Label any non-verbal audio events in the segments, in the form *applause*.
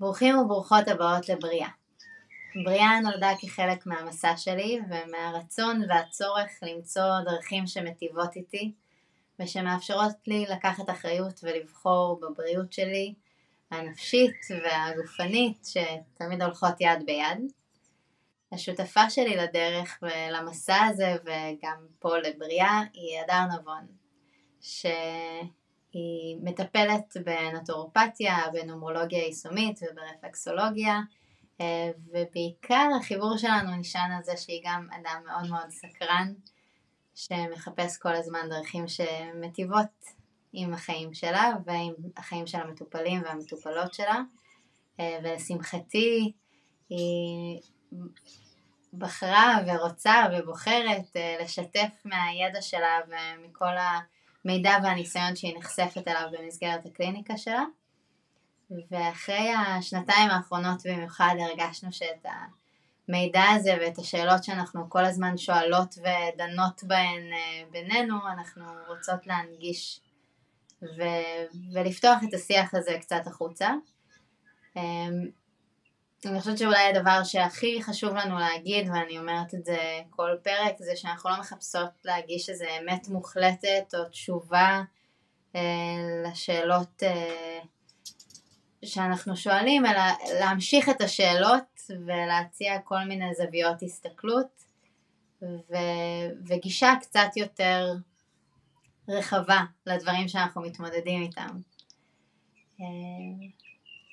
ברוכים וברוכות הבאות לבריאה. בריאה נולדה כחלק מהמסע שלי ומהרצון והצורך למצוא דרכים שמטיבות איתי ושמאפשרות לי לקחת אחריות ולבחור בבריאות שלי הנפשית והגופנית שתמיד הולכות יד ביד. השותפה שלי לדרך ולמסע הזה וגם פה לבריאה היא הדר נבון, שהיא מטפלת בנטורופתיה, בנומרולוגיה יישומית וברפקסולוגיה ובעיקר החיבור שלנו נשען על זה שהיא גם אדם מאוד מאוד סקרן שמחפש כל הזמן דרכים שמטיבות עם החיים שלה ועם החיים של המטופלים והמטופלות שלה ולשמחתי היא בחרה ורוצה ובוחרת אה, לשתף מהידע שלה ומכל המידע והניסיון שהיא נחשפת אליו במסגרת הקליניקה שלה ואחרי השנתיים האחרונות במיוחד הרגשנו שאת המידע הזה ואת השאלות שאנחנו כל הזמן שואלות ודנות בהן אה, בינינו אנחנו רוצות להנגיש ו- ולפתוח את השיח הזה קצת החוצה. אני חושבת שאולי הדבר שהכי חשוב לנו להגיד, ואני אומרת את זה כל פרק, זה שאנחנו לא מחפשות להגיש איזה אמת מוחלטת או תשובה אה, לשאלות אה, שאנחנו שואלים, אלא להמשיך את השאלות ולהציע כל מיני זוויות הסתכלות ו- וגישה קצת יותר רחבה לדברים שאנחנו מתמודדים איתם. אה,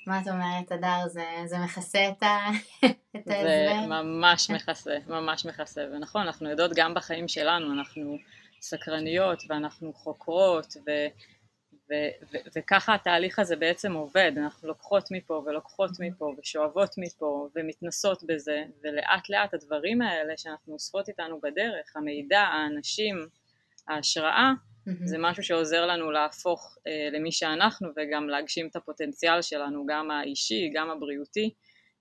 מה את אומרת, אדר? זה, זה מכסה את, ה... *laughs* את ההסבר? זה ממש מכסה, ממש מכסה. ונכון, אנחנו יודעות גם בחיים שלנו, אנחנו סקרניות ואנחנו חוקרות ו... ו- ו- וככה התהליך הזה בעצם עובד, אנחנו לוקחות מפה ולוקחות מפה ושואבות מפה ומתנסות בזה ולאט לאט הדברים האלה שאנחנו אוספות איתנו בדרך, המידע, האנשים, ההשראה, Mm-hmm. זה משהו שעוזר לנו להפוך אה, למי שאנחנו וגם להגשים את הפוטנציאל שלנו, גם האישי, גם הבריאותי,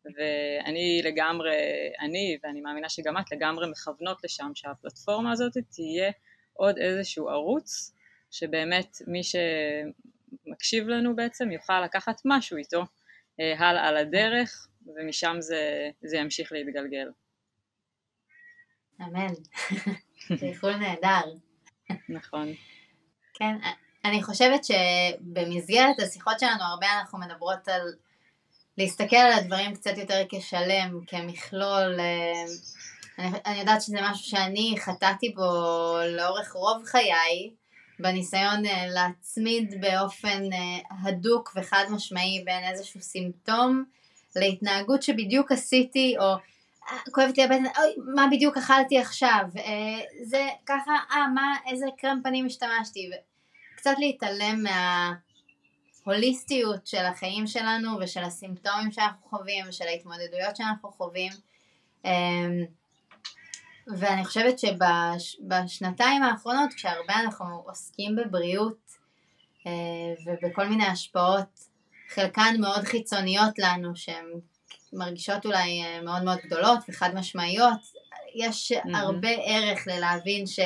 ואני לגמרי, אני ואני מאמינה שגם את לגמרי מכוונות לשם שהפלטפורמה הזאת תהיה עוד איזשהו ערוץ שבאמת מי שמקשיב לנו בעצם יוכל לקחת משהו איתו אה, הלאה לדרך ומשם זה, זה ימשיך להתגלגל. אמן. *laughs* זה איחול נהדר. נכון. כן, אני חושבת שבמסגרת השיחות שלנו הרבה אנחנו מדברות על להסתכל על הדברים קצת יותר כשלם, כמכלול. אה, אני, אני יודעת שזה משהו שאני חטאתי בו לאורך רוב חיי, בניסיון אה, להצמיד באופן אה, הדוק וחד משמעי בין איזשהו סימפטום להתנהגות שבדיוק עשיתי, או כואבת לי הבטן, אוי, מה בדיוק אכלתי עכשיו, זה ככה, אה, מה, איזה קרם פנים השתמשתי, קצת להתעלם מההוליסטיות של החיים שלנו ושל הסימפטומים שאנחנו חווים ושל ההתמודדויות שאנחנו חווים. אמ, ואני חושבת שבשנתיים האחרונות כשהרבה אנחנו עוסקים בבריאות אה, ובכל מיני השפעות חלקן מאוד חיצוניות לנו שהן מרגישות אולי אה, מאוד מאוד גדולות וחד משמעיות יש mm-hmm. הרבה ערך ללהבין ש...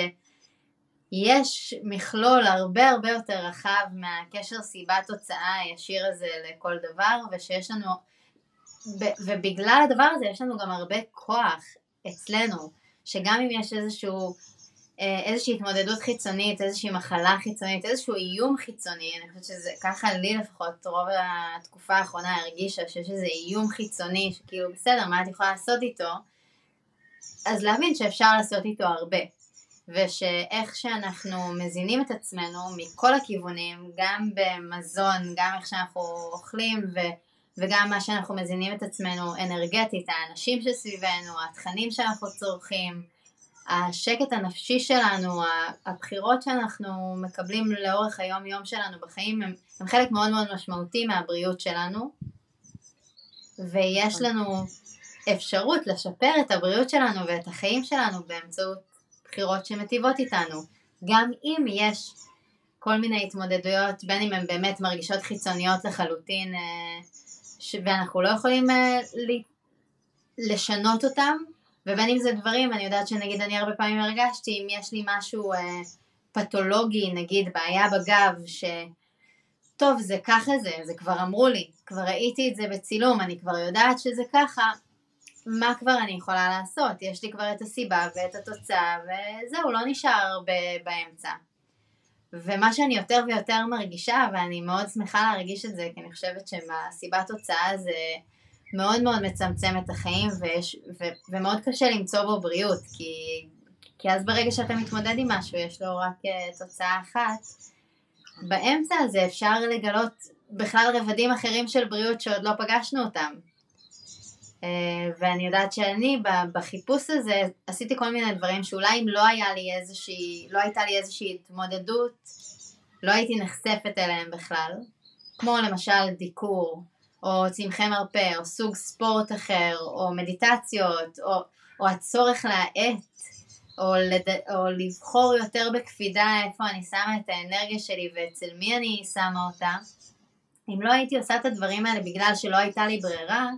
יש מכלול הרבה הרבה יותר רחב מהקשר סיבה תוצאה הישיר הזה לכל דבר ושיש לנו ובגלל הדבר הזה יש לנו גם הרבה כוח אצלנו שגם אם יש איזשהו איזושהי התמודדות חיצונית, איזושהי מחלה חיצונית, איזשהו איום חיצוני, אני חושבת שזה ככה לי לפחות רוב התקופה האחרונה הרגישה שיש איזה איום חיצוני שכאילו בסדר מה את יכולה לעשות איתו? אז להבין שאפשר לעשות איתו הרבה ושאיך שאנחנו מזינים את עצמנו מכל הכיוונים, גם במזון, גם איך שאנחנו אוכלים ו, וגם מה שאנחנו מזינים את עצמנו אנרגטית, האנשים שסביבנו, התכנים שאנחנו צורכים, השקט הנפשי שלנו, הבחירות שאנחנו מקבלים לאורך היום יום שלנו בחיים הם, הם חלק מאוד מאוד משמעותי מהבריאות שלנו ויש לנו אפשרות לשפר את הבריאות שלנו ואת החיים שלנו באמצעות בחירות שמטיבות איתנו. גם אם יש כל מיני התמודדויות, בין אם הן באמת מרגישות חיצוניות לחלוטין, אה, ואנחנו לא יכולים אה, לשנות אותם, ובין אם זה דברים, אני יודעת שנגיד אני הרבה פעמים הרגשתי, אם יש לי משהו אה, פתולוגי, נגיד בעיה בגב, ש... טוב, זה ככה זה, זה כבר אמרו לי, כבר ראיתי את זה בצילום, אני כבר יודעת שזה ככה, מה כבר אני יכולה לעשות? יש לי כבר את הסיבה ואת התוצאה, וזהו, לא נשאר הרבה באמצע. ומה שאני יותר ויותר מרגישה, ואני מאוד שמחה להרגיש את זה, כי אני חושבת שמהסיבת תוצאה זה מאוד מאוד מצמצם את החיים, ויש, ו, ומאוד קשה למצוא בו בריאות, כי, כי אז ברגע שאתה מתמודד עם משהו, יש לו רק uh, תוצאה אחת. באמצע הזה אפשר לגלות בכלל רבדים אחרים של בריאות שעוד לא פגשנו אותם. Uh, ואני יודעת שאני בחיפוש הזה עשיתי כל מיני דברים שאולי אם לא היה לי איזושהי, לא הייתה לי איזושהי התמודדות, לא הייתי נחשפת אליהם בכלל, כמו למשל דיקור, או צמחי מרפא, או סוג ספורט אחר, או מדיטציות, או, או הצורך להאט, או, לד... או לבחור יותר בקפידה איפה אני שמה את האנרגיה שלי ואצל מי אני שמה אותה. אם לא הייתי עושה את הדברים האלה בגלל שלא הייתה לי ברירה,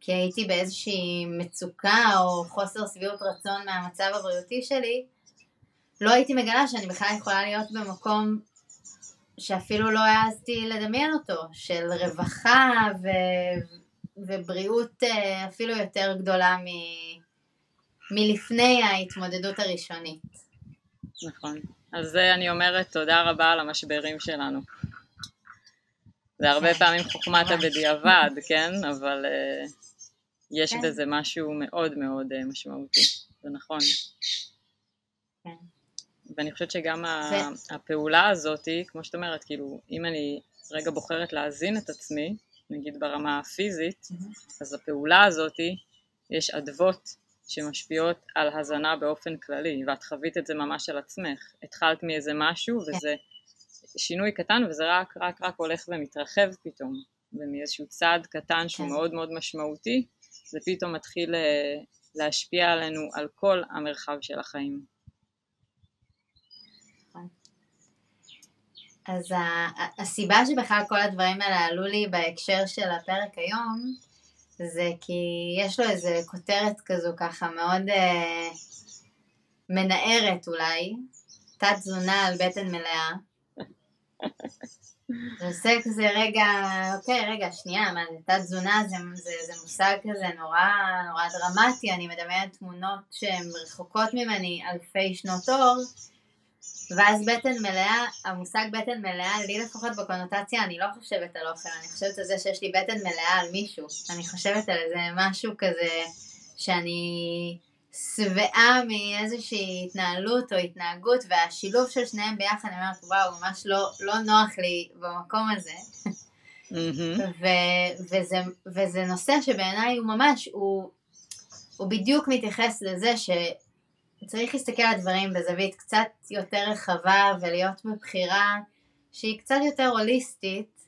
כי הייתי באיזושהי מצוקה או חוסר שביעות רצון מהמצב הבריאותי שלי, לא הייתי מגלה שאני בכלל יכולה להיות במקום שאפילו לא העזתי לדמיין אותו, של רווחה ו... ובריאות אה, אפילו יותר גדולה מ... מלפני ההתמודדות הראשונית. נכון. אז זה אני אומרת תודה רבה על המשברים שלנו. זה הרבה כן. פעמים חוכמת הבדיעבד, כן? אבל uh, יש כן. בזה משהו מאוד מאוד uh, משמעותי, זה נכון. כן. ואני חושבת שגם ו... הפעולה הזאת, כמו שאת אומרת, כאילו, אם אני רגע בוחרת להזין את עצמי, נגיד ברמה הפיזית, mm-hmm. אז הפעולה הזאת, יש אדוות שמשפיעות על הזנה באופן כללי, ואת חווית את זה ממש על עצמך. התחלת מאיזה משהו, כן. וזה שינוי קטן, וזה רק רק רק הולך ומתרחב פתאום, ומאיזשהו צעד קטן שהוא כן. מאוד מאוד משמעותי, זה פתאום מתחיל אה, להשפיע עלינו על כל המרחב של החיים. אז הסיבה שבכלל כל הדברים האלה עלו לי בהקשר של הפרק היום, זה כי יש לו איזה כותרת כזו ככה מאוד אה, מנערת אולי, תת תזונה על בטן מלאה. זה עושה כזה רגע, אוקיי, רגע, שנייה, מה זה תת תזונה זה, זה, זה מושג כזה נורא, נורא דרמטי, אני מדמיינת תמונות שהן רחוקות ממני אלפי שנות אור, ואז בטן מלאה, המושג בטן מלאה, לי לפחות בקונוטציה, אני לא חושבת על אוכל, אני חושבת על זה שיש לי בטן מלאה על מישהו. אני חושבת על איזה משהו כזה שאני שבעה מאיזושהי התנהלות או התנהגות, והשילוב של שניהם ביחד, אני אומרת, וואו, ממש לא, לא נוח לי במקום הזה. ו- וזה, וזה נושא שבעיניי הוא ממש, הוא, הוא בדיוק מתייחס לזה ש... צריך להסתכל על הדברים בזווית קצת יותר רחבה ולהיות בבחירה שהיא קצת יותר הוליסטית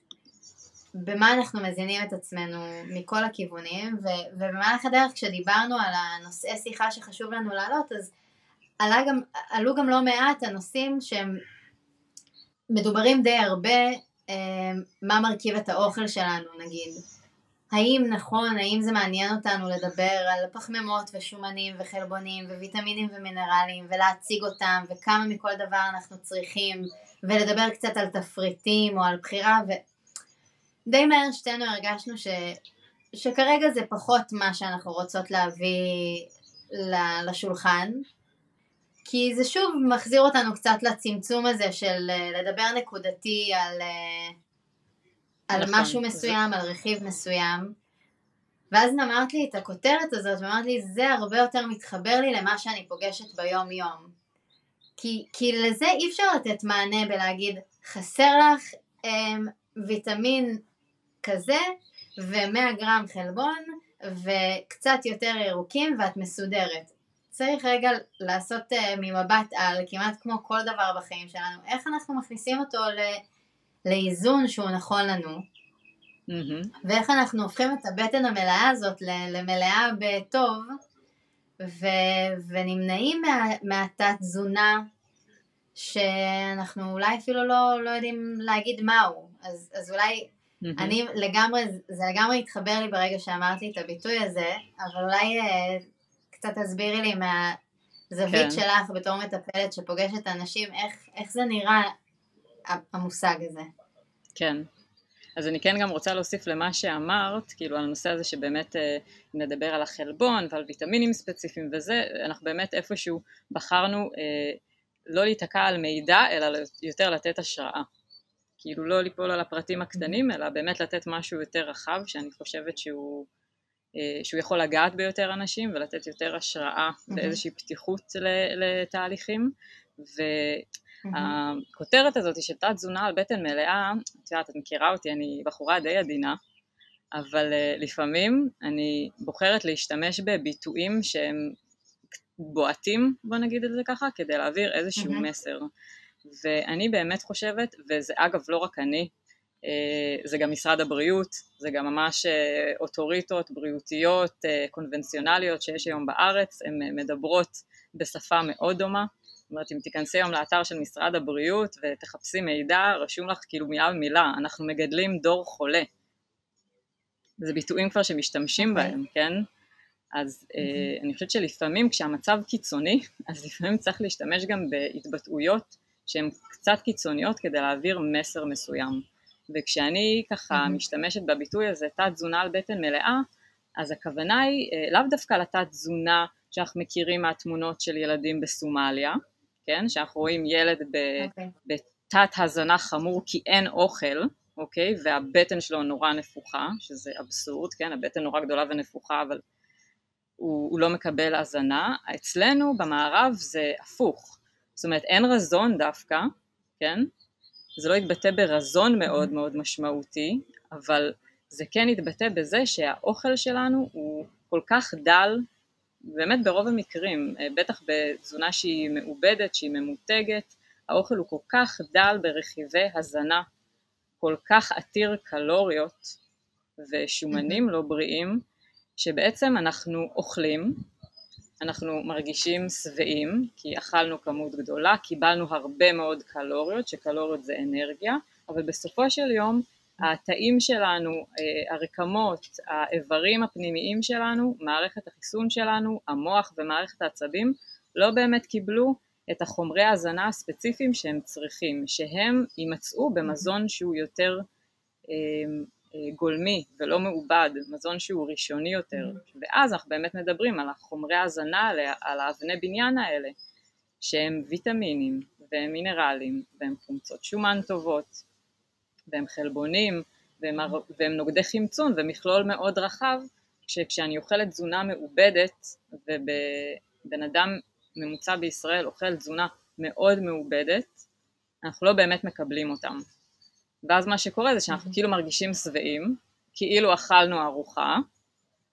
במה אנחנו מזינים את עצמנו מכל הכיוונים. ו- ובמהלך הדרך כשדיברנו על הנושאי שיחה שחשוב לנו להעלות אז עלה גם, עלו גם לא מעט הנושאים שהם מדוברים די הרבה אה, מה מרכיב את האוכל שלנו נגיד האם נכון, האם זה מעניין אותנו לדבר על פחמימות ושומנים וחלבונים וויטמינים ומינרלים ולהציג אותם וכמה מכל דבר אנחנו צריכים ולדבר קצת על תפריטים או על בחירה ודי מהר שתינו הרגשנו ש... שכרגע זה פחות מה שאנחנו רוצות להביא לשולחן כי זה שוב מחזיר אותנו קצת לצמצום הזה של אה, לדבר נקודתי על אה, על נכון, משהו מסוים, זה... על רכיב מסוים. ואז אמרת לי את הכותרת הזאת, ואמרת לי, זה הרבה יותר מתחבר לי למה שאני פוגשת ביום יום. כי, כי לזה אי אפשר לתת מענה בלהגיד, חסר לך אמ, ויטמין כזה, ו-100 גרם חלבון, וקצת יותר ירוקים, ואת מסודרת. צריך רגע לעשות uh, ממבט על, כמעט כמו כל דבר בחיים שלנו, איך אנחנו מכניסים אותו ל... לאיזון שהוא נכון לנו, mm-hmm. ואיך אנחנו הופכים את הבטן המלאה הזאת למלאה בטוב, ו- ונמנעים מה- מהתת תזונה שאנחנו אולי אפילו לא, לא יודעים להגיד מהו, אז, אז אולי mm-hmm. אני לגמרי, זה לגמרי התחבר לי ברגע שאמרתי את הביטוי הזה, אבל אולי uh, קצת תסבירי לי מה, הזווית כן. שלך בתור מטפלת שפוגשת אנשים, איך, איך זה נראה המושג הזה? כן. אז אני כן גם רוצה להוסיף למה שאמרת, כאילו על הנושא הזה שבאמת אה, נדבר על החלבון ועל ויטמינים ספציפיים וזה, אנחנו באמת איפשהו בחרנו אה, לא להיתקע על מידע אלא יותר לתת השראה. כאילו לא ליפול על הפרטים הקטנים אלא באמת לתת משהו יותר רחב שאני חושבת שהוא, אה, שהוא יכול לגעת ביותר אנשים ולתת יותר השראה ואיזושהי פתיחות לתהליכים ו... הכותרת הזאת של תת תזונה על בטן מלאה, את יודעת, את מכירה אותי, אני בחורה די עדינה, אבל uh, לפעמים אני בוחרת להשתמש בביטויים שהם בועטים, בוא נגיד את זה ככה, כדי להעביר איזשהו mm-hmm. מסר. ואני באמת חושבת, וזה אגב לא רק אני, uh, זה גם משרד הבריאות, זה גם ממש uh, אוטוריטות בריאותיות קונבנציונליות שיש היום בארץ, הן מדברות בשפה מאוד דומה. אומרת, אם תיכנסי היום לאתר של משרד הבריאות ותחפשי מידע, רשום לך כאילו מילה במילה, אנחנו מגדלים דור חולה. זה ביטויים כבר שמשתמשים okay. אוקיי. בהם, כן? אז mm-hmm. אה, אני חושבת שלפעמים כשהמצב קיצוני, *laughs* אז לפעמים צריך להשתמש גם בהתבטאויות שהן קצת קיצוניות כדי להעביר מסר מסוים. וכשאני ככה mm-hmm. משתמשת בביטוי הזה, תת תזונה על בטן מלאה, אז הכוונה היא אה, לאו דווקא לתת תזונה שאנחנו מכירים מהתמונות של ילדים בסומליה, כן? שאנחנו רואים ילד ב, okay. אוקיי. בתת הזנה חמור כי אין אוכל, אוקיי? והבטן שלו נורא נפוחה, שזה אבסורד, כן? הבטן נורא גדולה ונפוחה, אבל הוא, הוא לא מקבל הזנה. אצלנו במערב זה הפוך. זאת אומרת, אין רזון דווקא, כן? זה לא יתבטא ברזון מאוד מאוד משמעותי, אבל זה כן יתבטא בזה שהאוכל שלנו הוא כל כך דל באמת ברוב המקרים, אה, בטח בתזונה שהיא מעובדת, שהיא ממותגת, האוכל הוא כל כך דל ברכיבי הזנה, כל כך עתיר קלוריות ושומנים לא בריאים, שבעצם אנחנו אוכלים, אנחנו מרגישים שבעים, כי אכלנו כמות גדולה, קיבלנו הרבה מאוד קלוריות, שקלוריות זה אנרגיה, אבל בסופו של יום התאים שלנו, אה, הרקמות, האיברים הפנימיים שלנו, מערכת החיסון שלנו, המוח ומערכת העצבים לא באמת קיבלו את החומרי ההזנה הספציפיים שהם צריכים, שהם יימצאו במזון שהוא יותר אה, אה, גולמי ולא מעובד, מזון שהוא ראשוני יותר, ואז אנחנו באמת מדברים על החומרי ההזנה, על האבני בניין האלה, שהם ויטמינים והם מינרלים והם חומצות שומן טובות והם חלבונים, והם, והם נוגדי חמצון ומכלול מאוד רחב, שכשאני אוכלת תזונה מעובדת, ובן אדם ממוצע בישראל אוכל תזונה מאוד מעובדת, אנחנו לא באמת מקבלים אותם. ואז מה שקורה זה שאנחנו כאילו מרגישים שבעים, כאילו אכלנו ארוחה,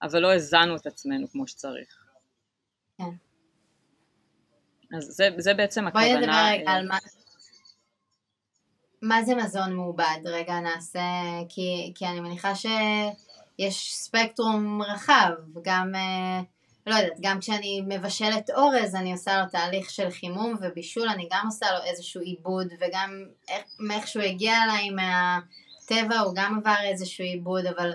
אבל לא הזנו את עצמנו כמו שצריך. כן. אז זה, זה בעצם הכוונה. בואי נדבר רגע על מה... מה זה מזון מעובד? רגע נעשה, כי, כי אני מניחה שיש ספקטרום רחב, גם, אה, לא יודעת, גם כשאני מבשלת אורז אני עושה לו תהליך של חימום ובישול, אני גם עושה לו איזשהו עיבוד, וגם מאיכשהו הגיע אליי מהטבע הוא גם עבר איזשהו עיבוד, אבל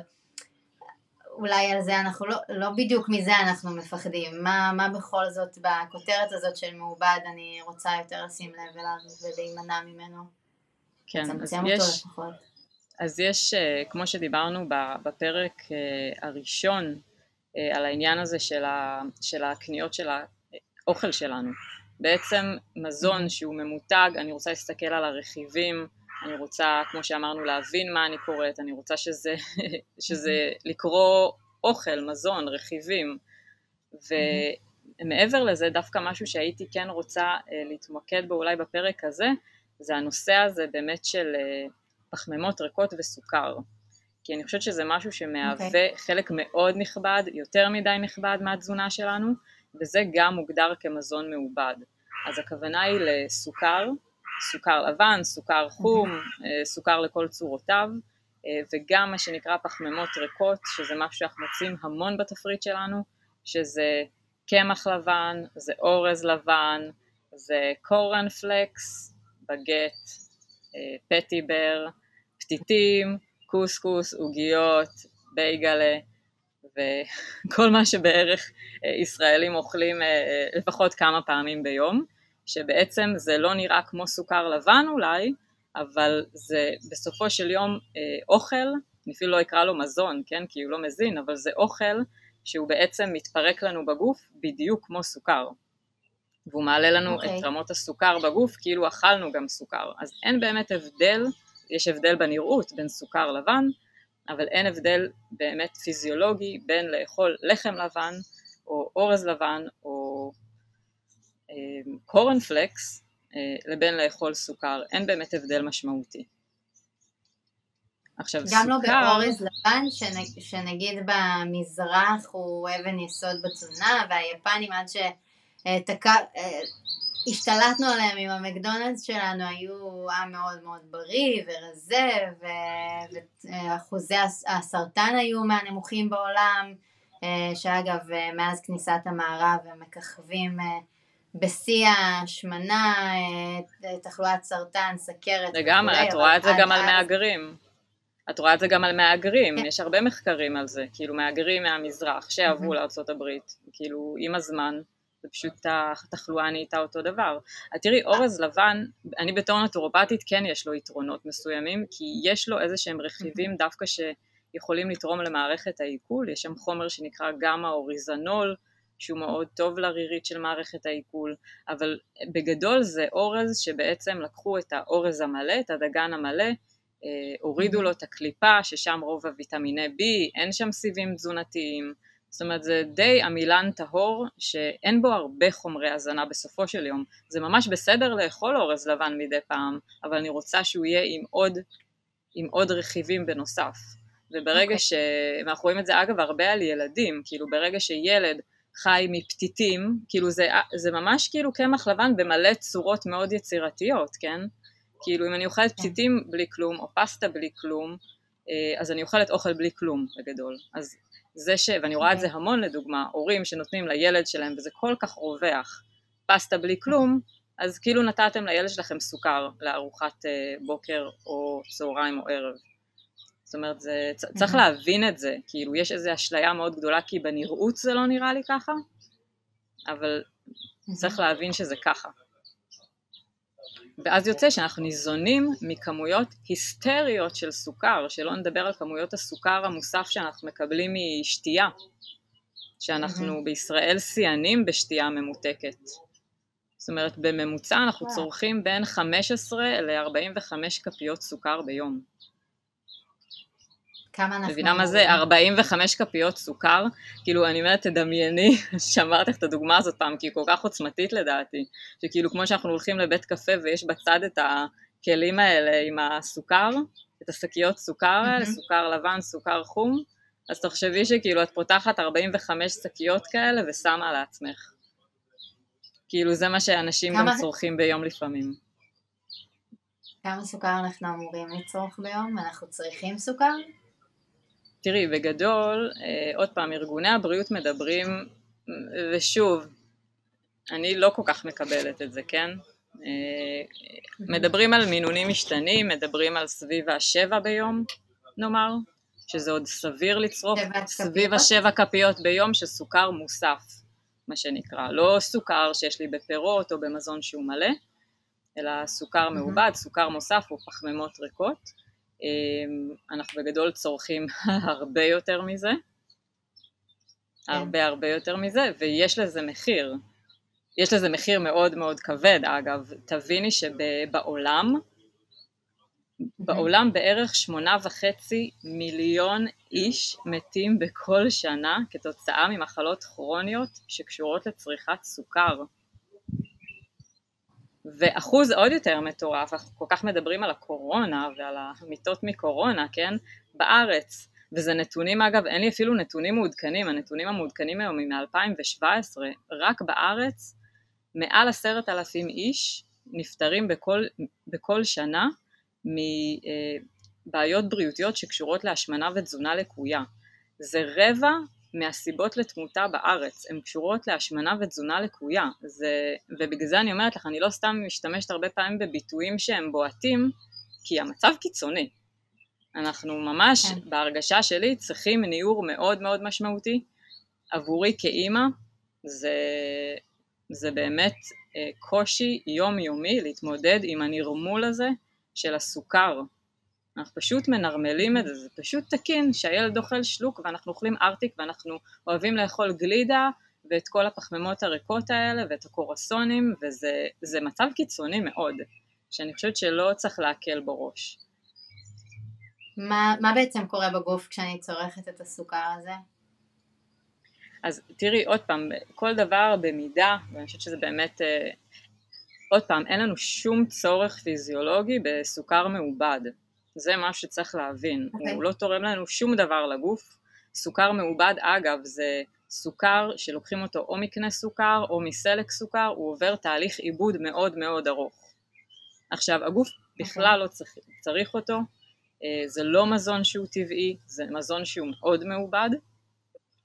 אולי על זה אנחנו לא, לא בדיוק מזה אנחנו מפחדים, מה, מה בכל זאת בכותרת הזאת של מעובד אני רוצה יותר לשים לב אליו ולהימנע ממנו? כן, אז יש, אז יש, אה, כמו שדיברנו בפרק אה, הראשון אה, על העניין הזה של, ה, של הקניות של האוכל שלנו, בעצם מזון שהוא ממותג, אני רוצה להסתכל על הרכיבים, אני רוצה, כמו שאמרנו, להבין מה אני קוראת, אני רוצה שזה, *laughs* שזה לקרוא אוכל, מזון, רכיבים, ומעבר לזה דווקא משהו שהייתי כן רוצה להתמקד בו אולי בפרק הזה, זה הנושא הזה באמת של אה, פחמימות ריקות וסוכר. כי אני חושבת שזה משהו שמהווה okay. אוקיי. חלק מאוד נכבד, יותר מדי נכבד מהתזונה שלנו, וזה גם מוגדר כמזון מעובד. אז הכוונה היא לסוכר, סוכר לבן, סוכר חום, okay. אה, סוכר לכל צורותיו, אה, וגם מה שנקרא פחמימות ריקות, שזה משהו שאנחנו מוצאים המון בתפריט שלנו, שזה קמח לבן, זה אורז לבן, זה קורנפלקס, בגט, אה, פטיבר, פתיתים, קוסקוס, עוגיות, בייגלה, וכל מה שבערך ישראלים אוכלים לפחות כמה פעמים ביום, שבעצם זה לא נראה כמו סוכר לבן אולי, אבל זה בסופו של יום אוכל, אני אפילו לא אקרא לו מזון, כן, כי הוא לא מזין, אבל זה אוכל שהוא בעצם מתפרק לנו בגוף בדיוק כמו סוכר. והוא מעלה לנו okay. את אוקיי. רמות הסוכר בגוף כאילו אכלנו גם סוכר. אז אין באמת הבדל, יש הבדל בנראות בין סוכר לבן, אבל אין הבדל באמת פיזיולוגי בין לאכול לחם לבן או אורז לבן או קורנפלקס אה, אה, לבין לאכול סוכר, אין באמת הבדל משמעותי. עכשיו גם לא סוכר... לא באורז לבן, שנ, שנגיד במזרח הוא אבן יסוד בתזונה, והיפנים עד שהשתלטנו עליהם עם המקדונלדס שלנו היו עם מאוד מאוד בריא ורזה, ואחוזי הסרטן היו מהנמוכים בעולם, אה, שאגב מאז כניסת המערב הם מככבים אה, בשיא ההשמנה, אה, תחלואת סרטן, סכרת. לגמרי, את רואה את זה גם על מהגרים. את רואה את זה גם על מהגרים, כן. יש הרבה מחקרים על זה, כאילו מהגרים מהמזרח שעברו הברית, כאילו עם הזמן, זה פשוט התחלואה נהייתה אותו דבר. אז תראי, אורז לבן, אני בתור נטורופטית כן יש לו יתרונות מסוימים, כי יש לו איזה שהם רכיבים דווקא שיכולים לתרום למערכת העיכול, יש שם חומר שנקרא גמא אוריזנול, שהוא מאוד טוב לרירית של מערכת העיכול, אבל בגדול זה אורז שבעצם לקחו את האורז המלא, את הדגן המלא, אה, הורידו לו את הקליפה ששם רוב הוויטמיני B, אין שם סיבים תזונתיים, זאת אומרת זה די עמילן טהור שאין בו הרבה חומרי הזנה בסופו של יום, זה ממש בסדר לאכול אורז לבן מדי פעם, אבל אני רוצה שהוא יהיה עם עוד, עם עוד רכיבים בנוסף, וברגע okay. אוקיי. ש... ואנחנו רואים את זה אגב הרבה על ילדים, כאילו ברגע שילד חי מפתיתים, כאילו זה, זה ממש כאילו קמח לבן במלא צורות מאוד יצירתיות, כן? כאילו אם אני אוכלת כן. פתיתים בלי כלום, או פסטה בלי כלום, אה, אז אני אוכלת אוכל בלי כלום בגדול. אז זה ש... ואני רואה את זה. המון לדוגמה, הורים שנותנים לילד שלהם, וזה כל כך רווח, פסטה בלי כלום, אז כאילו נתתם לילד שלכם סוכר לארוחת אה, בוקר או צהריים או ערב. זאת אומרת, זה, צריך להבין את זה, כאילו יש איזו אשליה מאוד גדולה כי בנראות זה לא נראה לי ככה, אבל צריך להבין שזה ככה. ואז יוצא שאנחנו ניזונים מכמויות היסטריות של סוכר, שלא נדבר על כמויות הסוכר המוסף שאנחנו מקבלים משתייה, שאנחנו mm-hmm. בישראל שיאנים בשתייה ממותקת. זאת אומרת, בממוצע אנחנו צורכים בין 15 ל-45 כפיות סוכר ביום. כמה אנחנו... מבינה מה זה? 45 כפיות סוכר? כאילו, אני אומרת, תדמייני, *laughs* שאמרתי לך את הדוגמה הזאת פעם, כי היא כל כך עוצמתית לדעתי, שכאילו כמו שאנחנו הולכים לבית קפה ויש בצד את הכלים האלה עם הסוכר, את השקיות סוכר האלה, mm-hmm. סוכר לבן, סוכר חום, אז תחשבי שכאילו את פותחת 45 שקיות כאלה ושמה לעצמך. כאילו זה מה שאנשים כמה... גם צורכים ביום לפעמים. כמה סוכר אנחנו אמורים לצרוך ביום? אנחנו צריכים סוכר? תראי, בגדול, אה, עוד פעם, ארגוני הבריאות מדברים, ושוב, אני לא כל כך מקבלת את זה, כן? אה, מדברים על מינונים משתנים, מדברים על סביב השבע ביום, נאמר, שזה עוד סביר לצרוך, סביב השבע כפיות ביום של סוכר מוסף, מה שנקרא, לא סוכר שיש לי בפירות או במזון שהוא מלא, אלא סוכר מעובד, סוכר מוסף או פחמימות ריקות. אמ, אנחנו בגדול צורכים *laughs* הרבה יותר מזה, כן. הרבה הרבה יותר מזה, ויש לזה מחיר. יש לזה מחיר מאוד מאוד כבד אגב, תביני שבעולם, בעולם בערך שמונה וחצי מיליון איש מתים בכל שנה כתוצאה ממחלות כרוניות שקשורות לצריכת סוכר. ואחוז עוד יותר מטורף, אנחנו כל כך מדברים על הקורונה ועל המיטות מקורונה, כן, בארץ, וזה נתונים אגב, אין לי אפילו נתונים מעודכנים, הנתונים המעודכנים היום הם מ-2017, רק בארץ מעל עשרת אלפים איש נפטרים בכל, בכל שנה מבעיות בריאותיות שקשורות להשמנה ותזונה לקויה. זה רבע מהסיבות לתמותה בארץ, הן קשורות להשמנה ותזונה לקויה, זה, ובגלל זה אני אומרת לך, אני לא סתם משתמשת הרבה פעמים בביטויים שהם בועטים, כי המצב קיצוני. אנחנו ממש, כן. בהרגשה שלי, צריכים ניעור מאוד מאוד משמעותי. עבורי כאימא, זה, זה באמת אה, קושי יומיומי להתמודד עם הנרמול הזה של הסוכר. אנחנו פשוט מנרמלים את זה, זה פשוט תקין שהילד אוכל שלוק ואנחנו אוכלים ארטיק ואנחנו אוהבים לאכול גלידה ואת כל הפחמימות הריקות האלה ואת הקורסונים וזה מצב קיצוני מאוד, שאני חושבת שלא צריך להקל בו ראש. מה, מה בעצם קורה בגוף כשאני צורכת את הסוכר הזה? אז תראי עוד פעם, כל דבר במידה, ואני חושבת שזה באמת, אה, עוד פעם, אין לנו שום צורך פיזיולוגי בסוכר מעובד, זה משהו שצריך להבין, okay. אוקיי. הוא לא תורם לנו שום דבר לגוף, סוכר מעובד אגב זה סוכר שלוקחים אותו או מקנה סוכר או מסלק סוכר, הוא עובר תהליך עיבוד מאוד מאוד ארוך. עכשיו הגוף okay. בכלל אוקיי. לא צריך, צריך אותו, אה, זה לא מזון שהוא טבעי, זה מזון שהוא מאוד מעובד,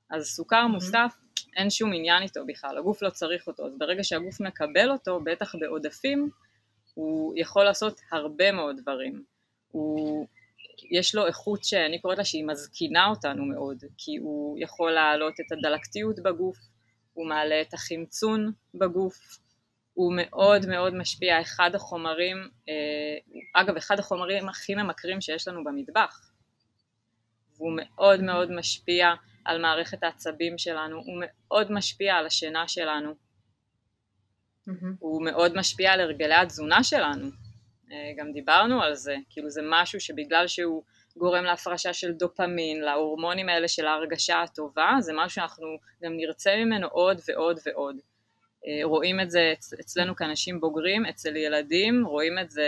אז סוכר מוסף אין שום עניין איתו בכלל, הגוף לא צריך אותו, אז ברגע שהגוף מקבל אותו, בטח בעודפים, הוא יכול לעשות הרבה מאוד דברים. הוא, יש לו איכות שאני קוראת לה שהיא מזקינה אותנו מאוד, כי הוא יכול להעלות את הדלקתיות בגוף, הוא מעלה את החמצון בגוף, הוא מאוד מאוד משפיע, אחד החומרים, אה, אגב אחד החומרים הכי ממכרים שיש לנו במטבח, והוא מאוד מאוד משפיע על מערכת העצבים שלנו, הוא מאוד משפיע על השינה שלנו, mm-hmm. הוא מאוד משפיע על הרגלי התזונה שלנו, גם דיברנו על זה, כאילו זה משהו שבגלל שהוא גורם להפרשה של דופמין, להורמונים האלה של ההרגשה הטובה, זה משהו שאנחנו גם נרצה ממנו עוד ועוד ועוד. אה, רואים את זה אצלנו כאנשים בוגרים, אצל ילדים רואים את זה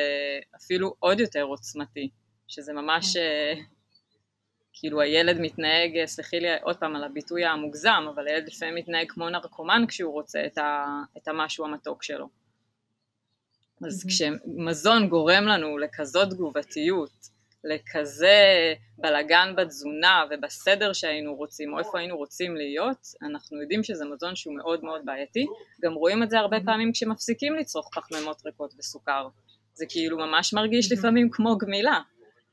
אפילו עוד יותר עוצמתי, שזה ממש כן. אה, כאילו הילד מתנהג, סלחי לי עוד פעם על הביטוי המוגזם, אבל הילד לפעמים מתנהג כמו נרקומן כשהוא רוצה את, ה, את המשהו המתוק שלו. אז כשמזון גורם לנו לכזאת תגובתיות, לכזה בלגן בתזונה ובסדר שהיינו רוצים או איפה היינו רוצים להיות, אנחנו יודעים שזה מזון שהוא מאוד מאוד בעייתי, גם רואים את זה הרבה פעמים כשמפסיקים לצרוך פחמימות ריקות וסוכר, זה כאילו ממש מרגיש לפעמים כמו גמילה,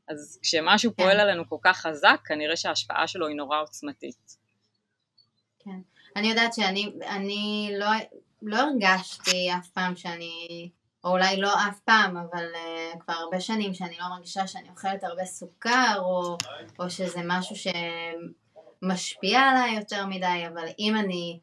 אז כשמשהו פועל כן. עלינו כל כך חזק, כנראה שההשפעה שלו היא נורא עוצמתית. כן, אני יודעת שאני אני לא, לא הרגשתי אף פעם שאני או אולי לא אף פעם, אבל uh, כבר הרבה שנים שאני לא מרגישה שאני אוכלת הרבה סוכר, או, או שזה משהו שמשפיע עליי יותר מדי, אבל אם אני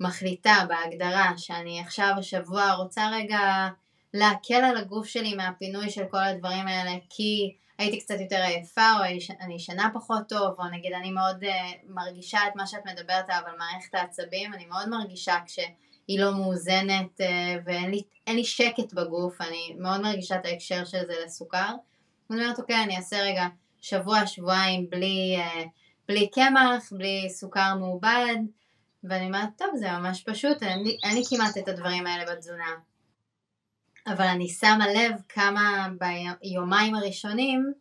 מחליטה בהגדרה שאני עכשיו השבוע רוצה רגע להקל על הגוף שלי מהפינוי של כל הדברים האלה, כי הייתי קצת יותר עייפה, או אני ישנה פחות טוב, או נגיד אני מאוד uh, מרגישה את מה שאת מדברת עליו על מערכת העצבים, אני מאוד מרגישה כש... היא לא מאוזנת אה, ואין לי, לי שקט בגוף, אני מאוד מרגישה את ההקשר של זה לסוכר. אני אומרת, אוקיי, אני אעשה רגע שבוע, שבועיים בלי, אה, בלי קמח, בלי סוכר מעובד, ואני אומרת, טוב, זה ממש פשוט, אין לי, אין לי כמעט את הדברים האלה בתזונה. אבל אני שמה לב כמה ביומיים הראשונים,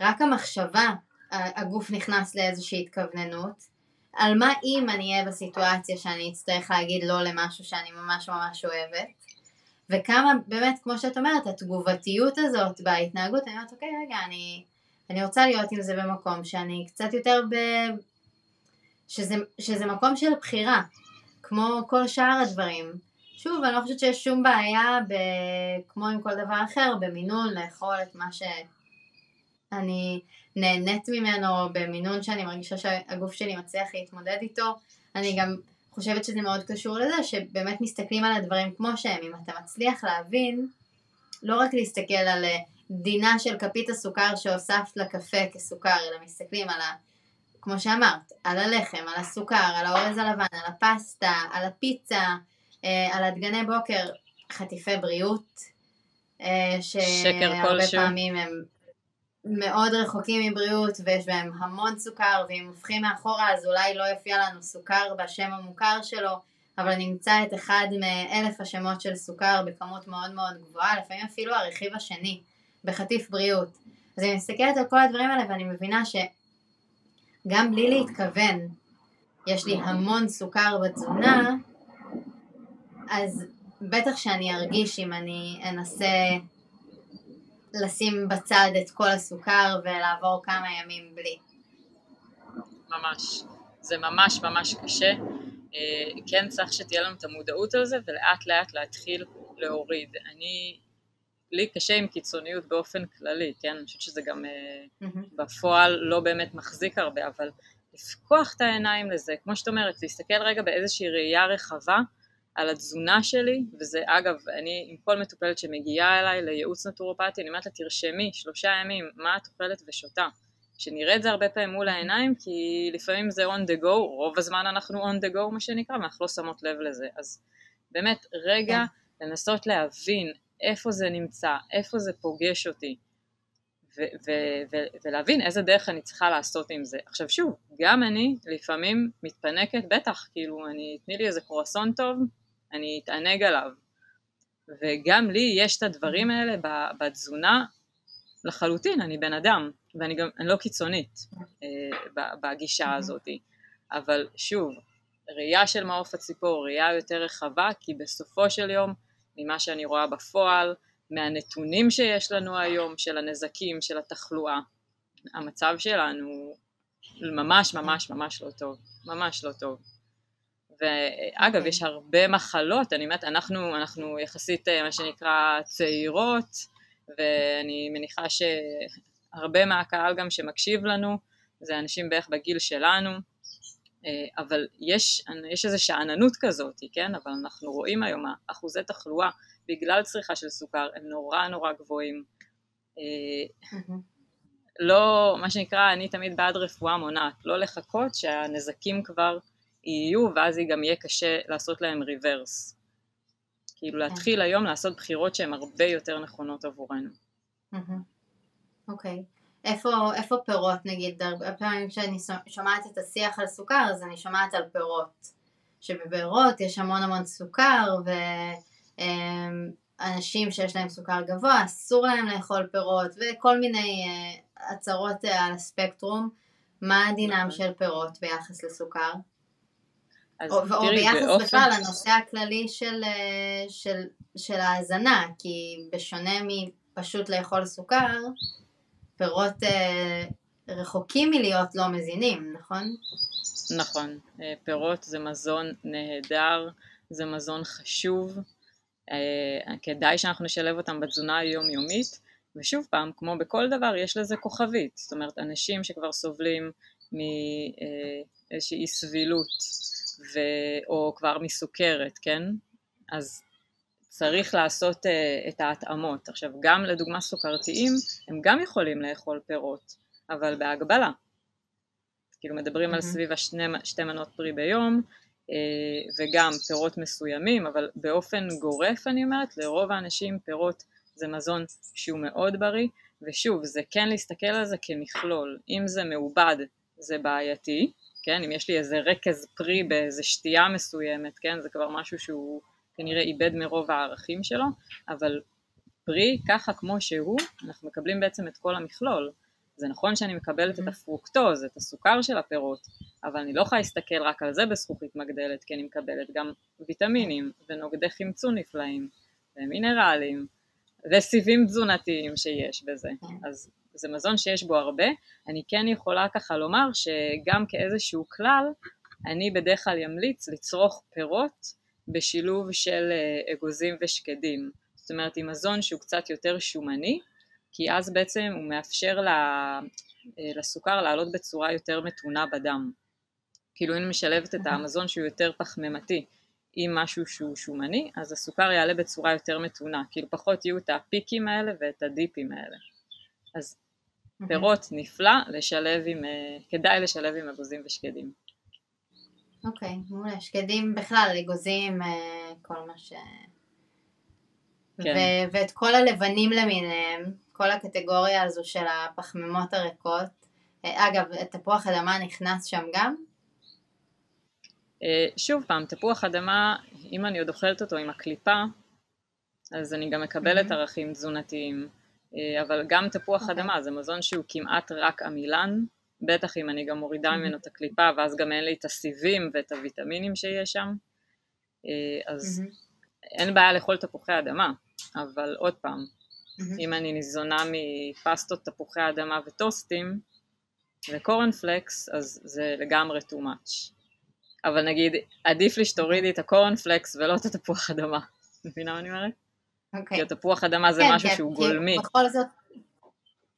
רק המחשבה, הגוף נכנס לאיזושהי התכווננות, על מה אם אני אהיה בסיטואציה שאני אצטרך להגיד לא למשהו שאני ממש ממש אוהבת, וכמה באמת, כמו שאת אומרת, התגובתיות הזאת בהתנהגות, אני אומרת, אוקיי, רגע, אני, אני רוצה להיות עם זה במקום שאני קצת יותר ב... שזה, שזה מקום של בחירה, כמו כל שאר הדברים. שוב, אני לא חושבת שיש שום בעיה, ב... כמו עם כל דבר אחר, במינון, לאכול את מה שאני נהנית ממנו במינון שאני מרגישה שהגוף שלי מצליח להתמודד איתו. אני גם חושבת שזה מאוד קשור לזה שבאמת מסתכלים על הדברים כמו שהם. אם אתה מצליח להבין, לא רק להסתכל על אה, דינה של כפית הסוכר שהוספת לקפה כסוכר, אלא מסתכלים על ה... כמו שאמרת, על הלחם, על הסוכר, על האורז הלבן, על הפסטה, על הפיצה, אה, על הדגני בוקר, חטיפי בריאות, אה, שהרבה פעמים הם מאוד רחוקים מבריאות ויש בהם המון סוכר ואם הופכים מאחורה אז אולי לא יופיע לנו סוכר בשם המוכר שלו אבל נמצא את אחד מאלף השמות של סוכר בכמות מאוד מאוד גבוהה לפעמים אפילו הרכיב השני בחטיף בריאות. אז אני מסתכלת על כל הדברים האלה ואני מבינה שגם בלי להתכוון יש לי המון סוכר בתזונה אז בטח שאני ארגיש אם אני אנסה לשים בצד את כל הסוכר ולעבור כמה ימים בלי. ממש. זה ממש ממש קשה. אה, כן צריך שתהיה לנו את המודעות על זה ולאט לאט להתחיל להוריד. אני, לי קשה עם קיצוניות באופן כללי, כן? אני חושבת שזה גם mm-hmm. בפועל לא באמת מחזיק הרבה, אבל לפקוח את העיניים לזה, כמו שאת אומרת, להסתכל רגע באיזושהי ראייה רחבה על התזונה שלי, וזה אגב, אני עם כל מטופלת שמגיעה אליי לייעוץ נטורופטי, אני אומרת לה תרשמי שלושה ימים מה את אוכלת ושותה, שנראה את זה הרבה פעמים מול העיניים, כי לפעמים זה on the go, רוב הזמן אנחנו on the go מה שנקרא, ואנחנו לא שמות לב לזה, אז באמת רגע כן. לנסות להבין איפה זה נמצא, איפה זה פוגש אותי, ו- ו- ו- ולהבין איזה דרך אני צריכה לעשות עם זה. עכשיו שוב, גם אני לפעמים מתפנקת, בטח, כאילו, אני, תני לי איזה קרואסון טוב, אני אתענג עליו. וגם לי יש את הדברים האלה בתזונה לחלוטין, אני בן אדם, ואני גם, אני לא קיצונית אה, בגישה הזאת. אבל שוב, ראייה של מעוף הציפור, ראייה יותר רחבה, כי בסופו של יום, ממה שאני רואה בפועל, מהנתונים שיש לנו היום, של הנזקים, של התחלואה, המצב שלנו ממש ממש ממש לא טוב, ממש לא טוב. ואגב. יש הרבה מחלות, אני אומרת, אנחנו, אנחנו יחסית אה, מה שנקרא צעירות, ואני מניחה שהרבה מהקהל גם שמקשיב לנו, זה אנשים בערך בגיל שלנו, אה, אבל יש, יש איזו שאננות כזאת, כן? אבל אנחנו רואים היום אחוזי תחלואה בגלל צריכה של סוכר הם נורא נורא גבוהים. אה, לא, מה שנקרא, אני תמיד בעד רפואה מונעת, לא לחכות שהנזקים כבר יהיו ואז גם יהיה קשה לעשות להם ריברס. כאילו כן. להתחיל היום לעשות בחירות שהן הרבה יותר נכונות עבורנו. אוקיי. איפה, איפה פירות נגיד? הרבה פעמים כשאני שומעת את השיח על סוכר אז אני שומעת על פירות. שבפירות יש המון המון סוכר ו... אמ, אנשים שיש להם סוכר גבוה, אסור להם לאכול פירות וכל מיני אה, הצהרות על הספקטרום. מה דינם נכון. של פירות ביחס לסוכר? או, או ביחס באופן... בכלל לנושא הכללי של, אה, של, של ההזנה, כי בשונה מפשוט לאכול סוכר, פירות רחוקים מלהיות לא מזינים, נכון? נכון, פירות זה מזון נהדר, זה מזון חשוב, אה, כדאי שאנחנו נשלב אותם בתזונה היומיומית ושוב פעם כמו בכל דבר יש לזה כוכבית זאת אומרת אנשים שכבר סובלים מאיזושהי אי סבילות ו... או כבר מסוכרת כן? אז צריך לעשות uh, את ההתאמות. עכשיו גם לדוגמה סוכרתיים הם גם יכולים לאכול פירות אבל בהגבלה. כאילו מדברים mm-hmm. על סביב השתי מנות פרי ביום אה, וגם פירות מסוימים, אבל באופן גורף אני אומרת, לרוב האנשים פירות זה מזון שהוא מאוד בריא, ושוב, זה כן להסתכל על זה כמכלול, אם זה מעובד זה בעייתי, כן, אם יש לי איזה רכז פרי באיזה שתייה מסוימת, כן, זה כבר משהו שהוא כנראה איבד מרוב הערכים שלו, אבל פרי ככה כמו שהוא, אנחנו מקבלים בעצם את כל המכלול, זה נכון שאני מקבלת את mm-hmm. הפרוקטוז, את הסוכר של הפירות, אבל אני לא יכולה להסתכל רק על זה בזכוכית מגדלת, כי אני מקבלת גם ויטמינים ונוגדי חמצון נפלאים, ומינרלים, וסיבים תזונתיים שיש בזה. כן. אז זה מזון שיש בו הרבה. אני כן יכולה ככה לומר שגם כאיזשהו כלל, אני בדרך כלל אמליץ לצרוך פירות בשילוב של אה, אגוזים ושקדים. זאת אומרת, עם מזון שהוא קצת יותר שומני, כי אז בעצם הוא מאפשר אה, לסוכר לעלות בצורה יותר מתונה בדם. כאילו אם משלבת את המזון שהוא יותר פחמימתי עם משהו שהוא שומני, אז הסוכר יעלה בצורה יותר מתונה, כאילו פחות יהיו את הפיקים האלה ואת הדיפים האלה. אז פירות נפלא לשלב עם, אה, כדאי לשלב עם אגוזים ושקדים. אוקיי, okay, מעולה. שקדים בכלל, אגוזים, אה, כל מה ש... כן. ו- ואת כל הלבנים למיניהם, כל הקטגוריה הזו של הפחמימות הריקות. אה, אגב, תפוח אדמה נכנס שם גם? שוב פעם, תפוח אדמה, אם אני עוד אוכלת אותו עם הקליפה, אז אני גם מקבלת mm-hmm. ערכים תזונתיים. אה, אבל גם תפוח okay. אוקיי. אדמה זה מזון שהוא כמעט רק עמילן, בטח אם אני גם מורידה mm-hmm. ממנו את הקליפה ואז גם אין לי את הסיבים ואת הוויטמינים שיש שם, אז mm-hmm. אין בעיה לאכול תפוחי אדמה, אבל עוד פעם, אם אני ניזונה מפסטות, תפוחי אדמה וטוסטים וקורנפלקס, אז זה לגמרי too much. אבל נגיד, עדיף לי שתורידי את הקורנפלקס ולא את התפוח אדמה. *laughs* מבינה מה אני אומרת? אוקיי. כי התפוח אדמה זה כן, משהו כן, שהוא גולמי. בכל זאת,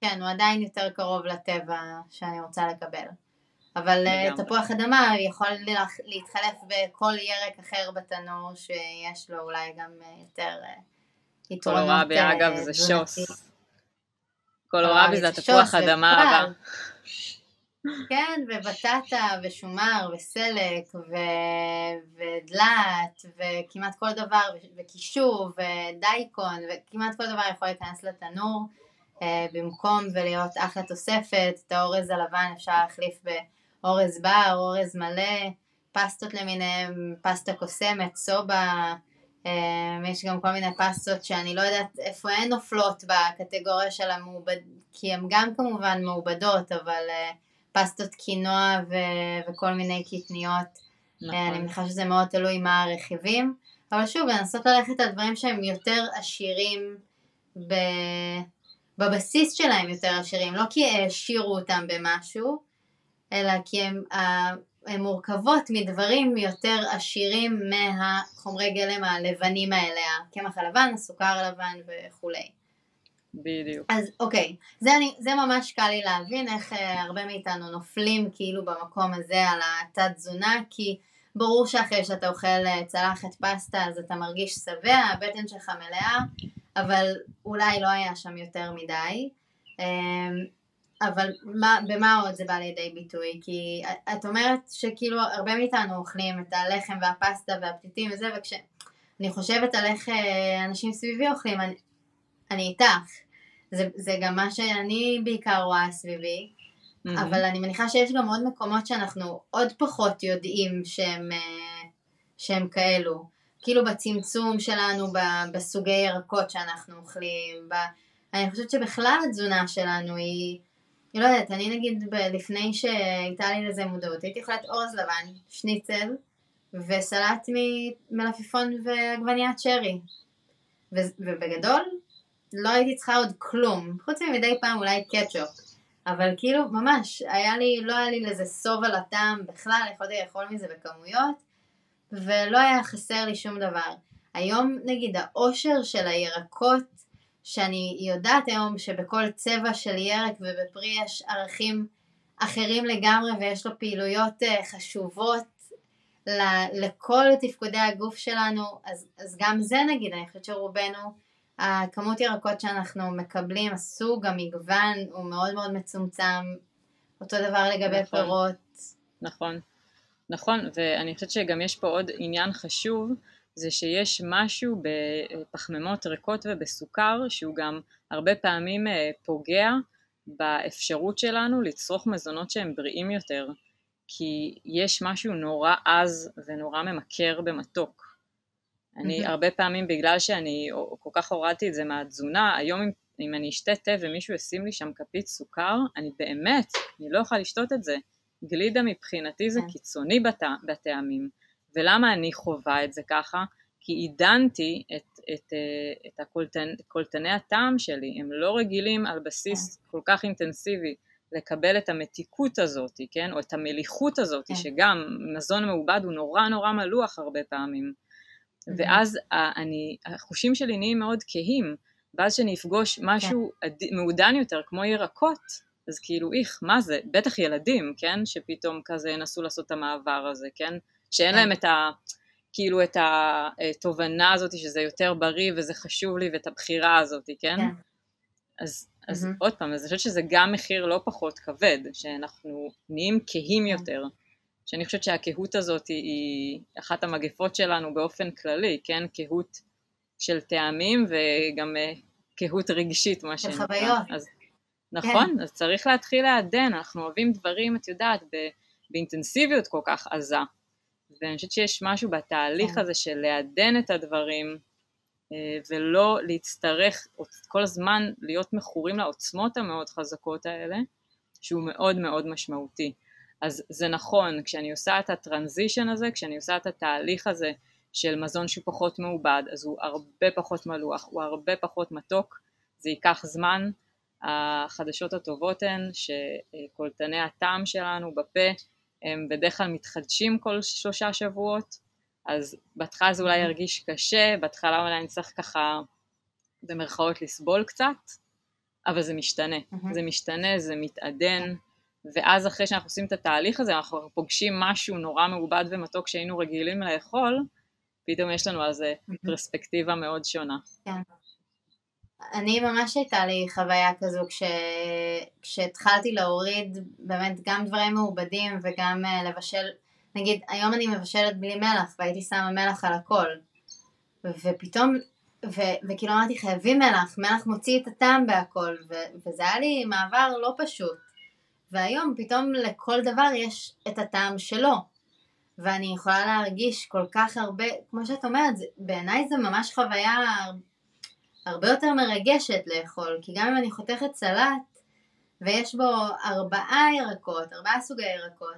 כן, הוא עדיין יותר קרוב לטבע שאני רוצה לקבל. אבל אה, לגמרי. תפוח אדמה יכול להתחלף בכל ירק אחר בתנור שיש לו אולי גם אה, יותר אה, יתרונות קולורבי אה, אגב זה. שוס. קולורבי זה התפוח אדמה. הבא. כן, ובטטה, ושומר, וסלק, ו... ודלת, וכמעט כל דבר, וקישור, ודייקון, וכמעט כל דבר יכול להיכנס לתנור, אה, במקום ולהיות אחלה תוספת, את האורז הלבן אפשר להחליף באורז בר, אורז מלא, פסטות למיניהם, פסטה קוסמת, סובה, אה, יש גם כל מיני פסטות שאני לא יודעת איפה הן נופלות בקטגוריה של המעובד, כי הן גם כמובן מעובדות, אבל אה, פסטות קינוע ו- וכל מיני קטניות, אה, אני נכון. מניחה שזה מאוד תלוי מה הרכיבים, אבל שוב, לנסות ללכת על דברים שהם יותר עשירים ב... בבסיס שלהם יותר עשירים, לא כי העשירו אותם במשהו, אלא כי הם, ה- הן מורכבות מדברים יותר עשירים מהחומרי גלם הלבנים האלה, הקמח הלבן, הסוכר הלבן וכולי. בדיוק. אז אוקיי, זה, אני, זה ממש קל לי להבין איך אה, הרבה מאיתנו נופלים כאילו במקום הזה על התת תזונה, כי ברור שאחרי שאתה אוכל אה, צלחת פסטה אז אתה מרגיש שבע, הבטן שלך מלאה, אבל אולי לא היה שם יותר מדי. אה, אבל מה, במה עוד זה בא לידי ביטוי? כי את אומרת שכאילו הרבה מאיתנו אוכלים את הלחם והפסטה והפתיתים וזה, וכשאני חושבת על איך אה, אנשים סביבי אוכלים, אני, אני איתך. זה, זה גם מה שאני בעיקר רואה סביבי, מהמם. אבל אני מניחה שיש גם עוד מקומות שאנחנו עוד פחות יודעים שהם, אה, שהם כאלו. כאילו בצמצום שלנו, בסוגי ירקות שאנחנו אוכלים, ב... אני חושבת שבכלל התזונה שלנו היא, אני לא יודעת, אני נגיד ב- לפני שהייתה לי לזה מודעות, הייתי אוכלת אורז לבן, שניצל, וסלט ממלפפון ועגבניית שרי. ו- ובגדול, לא הייתי צריכה עוד כלום, חוץ ממדי פעם אולי קטשופ. אבל כאילו, ממש, היה לי, לא היה לי לזה סוב על הטעם בכלל, יכולתי לאכול מזה בכמויות, ולא היה חסר לי שום דבר. היום, נגיד, העושר של הירקות, שאני יודעת היום שבכל צבע של ירק ובפרי יש ערכים אחרים לגמרי, ויש לו פעילויות אה, חשובות לכל תפקודי הגוף שלנו, אז, אז גם זה נגיד, אני חושבת שרובנו, הכמות ירקות שאנחנו מקבלים, הסוג, המגוון, הוא מאוד מאוד מצומצם. אותו דבר לגבי נכון. פירות. נכון, נכון, ואני חושבת שגם יש פה עוד עניין חשוב, זה שיש משהו בפחמימות ריקות ובסוכר, שהוא גם הרבה פעמים אה, פוגע באפשרות שלנו לצרוך מזונות שהם בריאים יותר, כי יש משהו נורא עז ונורא ממכר במתוק. אני. הרבה פעמים, בגלל שאני כל כך הורדתי את זה מהתזונה, היום אם, אם אני אשתה תה ומישהו ישים לי שם כפית סוכר, אני באמת, אני לא יכולה לשתות את זה. גלידה מבחינתי זה כן. קיצוני בת, בטעמים. ולמה אני חווה את זה ככה? כי עידנתי את, את, אה, את הקולטנ, קולטני הטעם שלי, הם לא רגילים על בסיס כל כך אינטנסיבי לקבל את המתיקות הזאת, כן? או את המליחות הזאת, כן. שגם מזון מעובד הוא נורא נורא מלוח הרבה פעמים. ואז אני, החושים שלי נהיים מאוד כהים, ואז שאני אפגוש משהו עד- מעודן יותר, כמו ירקות, אז כאילו, איך, מה זה? בטח ילדים, כן? שפתאום כזה ינסו לעשות את המעבר הזה, כן? שאין כן. להם את ה... כאילו את התובנה הזאת שזה יותר בריא וזה חשוב לי ואת הבחירה הזאת, כן? כן. אז, אז מהמם. עוד פעם, אז אני חושבת שזה גם מחיר לא פחות כבד, שאנחנו נהיים כהים כן. יותר. שאני חושבת שהקהות הזאת היא, אחת המגפות שלנו באופן כללי, כן? קהות של טעמים וגם אה, קהות רגשית, מה של שנקרא. חוויות. אז, נכון, אז צריך להתחיל לעדן, אנחנו אוהבים דברים, את יודעת, באינטנסיביות כל כך עזה. ואני חושבת שיש משהו בתהליך כן. הזה של לעדן את הדברים, אה, ולא להצטרך כל הזמן להיות מכורים לעוצמות המאוד חזקות האלה, שהוא מאוד מאוד משמעותי. אז זה נכון, כשאני עושה את הטרנזישן הזה, כשאני עושה את התהליך הזה של מזון שהוא פחות מעובד, אז הוא הרבה פחות מלוח, הוא הרבה פחות מתוק, זה ייקח זמן. החדשות הטובות הן שקולטני הטעם שלנו בפה הם בדרך כלל מתחדשים כל שלושה שבועות, אז בהתחלה זה אולי ירגיש קשה, בהתחלה אולי נצטרך ככה במרכאות לסבול קצת, אבל זה משתנה, mm-hmm. זה משתנה, זה מתעדן, ואז אחרי שאנחנו עושים את התהליך הזה, אנחנו פוגשים משהו נורא מעובד ומתוק שהיינו רגילים לאכול, פתאום יש לנו על זה פרספקטיבה מאוד שונה. כן. אני ממש הייתה לי חוויה כזו כש... כשהתחלתי להוריד באמת גם דברים מעובדים וגם uh, לבשל, נגיד היום אני מבשלת בלי מלח והייתי שמה מלח על הכל ופתאום, ו... וכאילו אמרתי חייבים מלח, מלח מוציא את הטעם בהכל ו... וזה היה לי מעבר לא פשוט והיום פתאום לכל דבר יש את הטעם שלו. ואני יכולה להרגיש כל כך הרבה, כמו שאת אומרת, בעיניי זה ממש חוויה הרבה יותר מרגשת לאכול, כי גם אם אני חותכת סלט ויש בו ארבעה ירקות, ארבעה סוגי ירקות,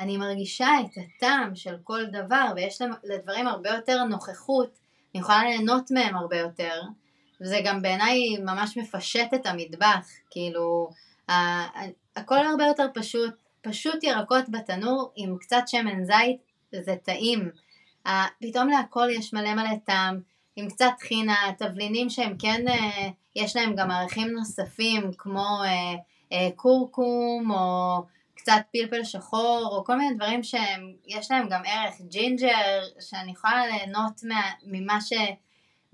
אני מרגישה את הטעם של כל דבר ויש לדברים הרבה יותר נוכחות, אני יכולה ליהנות מהם הרבה יותר. וזה גם בעיניי ממש מפשט את המטבח, כאילו הכל הרבה יותר פשוט, פשוט ירקות בתנור עם קצת שמן זית זה טעים, פתאום להכל יש מלא מלא טעם עם קצת חינה, תבלינים שהם כן, אה, יש להם גם ערכים נוספים כמו אה, אה, קורקום או קצת פלפל שחור או כל מיני דברים שיש להם גם ערך ג'ינג'ר שאני יכולה ליהנות מה, ממה ש...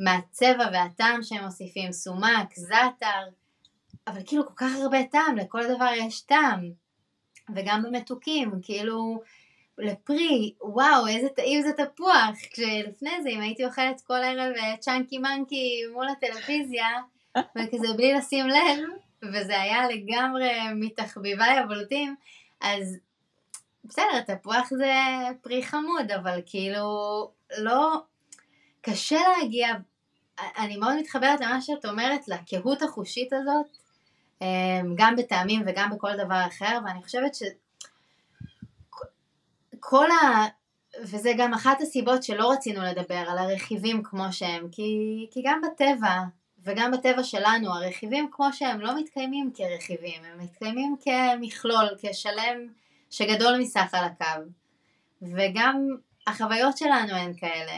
מהצבע והטעם שהם מוסיפים, סומק, זעתר, אבל כאילו כל כך הרבה טעם, לכל דבר יש טעם. וגם במתוקים, כאילו לפרי, וואו, איזה טעים זה תפוח. כשלפני זה, אם הייתי אוכלת כל ערב צ'אנקי מנקי מול הטלוויזיה, *laughs* וכזה בלי לשים לב, וזה היה לגמרי מתחביביי הבולטים, אז בסדר, תפוח זה פרי חמוד, אבל כאילו, לא, קשה להגיע, אני מאוד מתחברת למה שאת אומרת, לקהות החושית הזאת, גם בטעמים וגם בכל דבר אחר, ואני חושבת ש... כל ה... וזה גם אחת הסיבות שלא רצינו לדבר על הרכיבים כמו שהם, כי, כי גם בטבע, וגם בטבע שלנו, הרכיבים כמו שהם לא מתקיימים כרכיבים, הם מתקיימים כמכלול, כשלם שגדול מסך על הקו. וגם החוויות שלנו הן כאלה.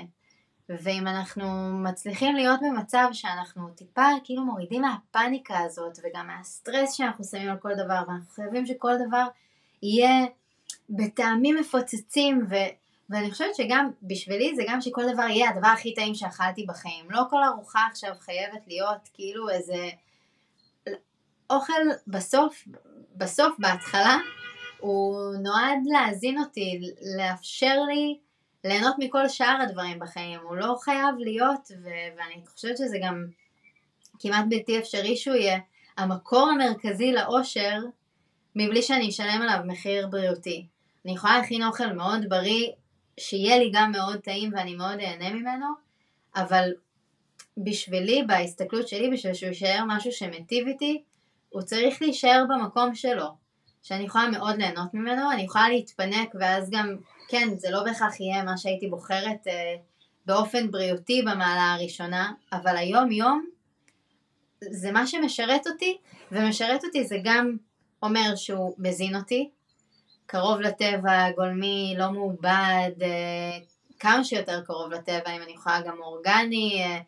ואם אנחנו מצליחים להיות במצב שאנחנו טיפה כאילו מורידים מהפאניקה הזאת וגם מהסטרס שאנחנו שמים על כל דבר ואנחנו חייבים שכל דבר יהיה בטעמים מפוצצים ו... ואני חושבת שגם בשבילי זה גם שכל דבר יהיה הדבר הכי טעים שאכלתי בחיים. לא כל ארוחה עכשיו חייבת להיות כאילו איזה אוכל בסוף, בסוף בהתחלה הוא נועד להזין אותי, לאפשר לי ליהנות מכל שאר הדברים בחיים, הוא לא חייב להיות, ו- ואני חושבת שזה גם כמעט בלתי אפשרי שהוא יהיה המקור המרכזי לאושר מבלי שאני אשלם עליו מחיר בריאותי. אני יכולה להכין אוכל מאוד בריא, שיהיה לי גם מאוד טעים ואני מאוד אהנה ממנו, אבל בשבילי, בהסתכלות שלי, בשביל שהוא יישאר משהו שמיטיב איתי, הוא צריך להישאר במקום שלו, שאני יכולה מאוד ליהנות ממנו, אני יכולה להתפנק ואז גם, כן, זה לא בהכרח יהיה מה שהייתי בוחרת אה, באופן בריאותי במעלה הראשונה, אבל היום יום זה מה שמשרת אותי, ומשרת אותי זה גם אומר שהוא מזין אותי, קרוב לטבע, גולמי, לא מעובד, אה, כמה שיותר קרוב לטבע, אם אני יכולה גם אורגני, אה,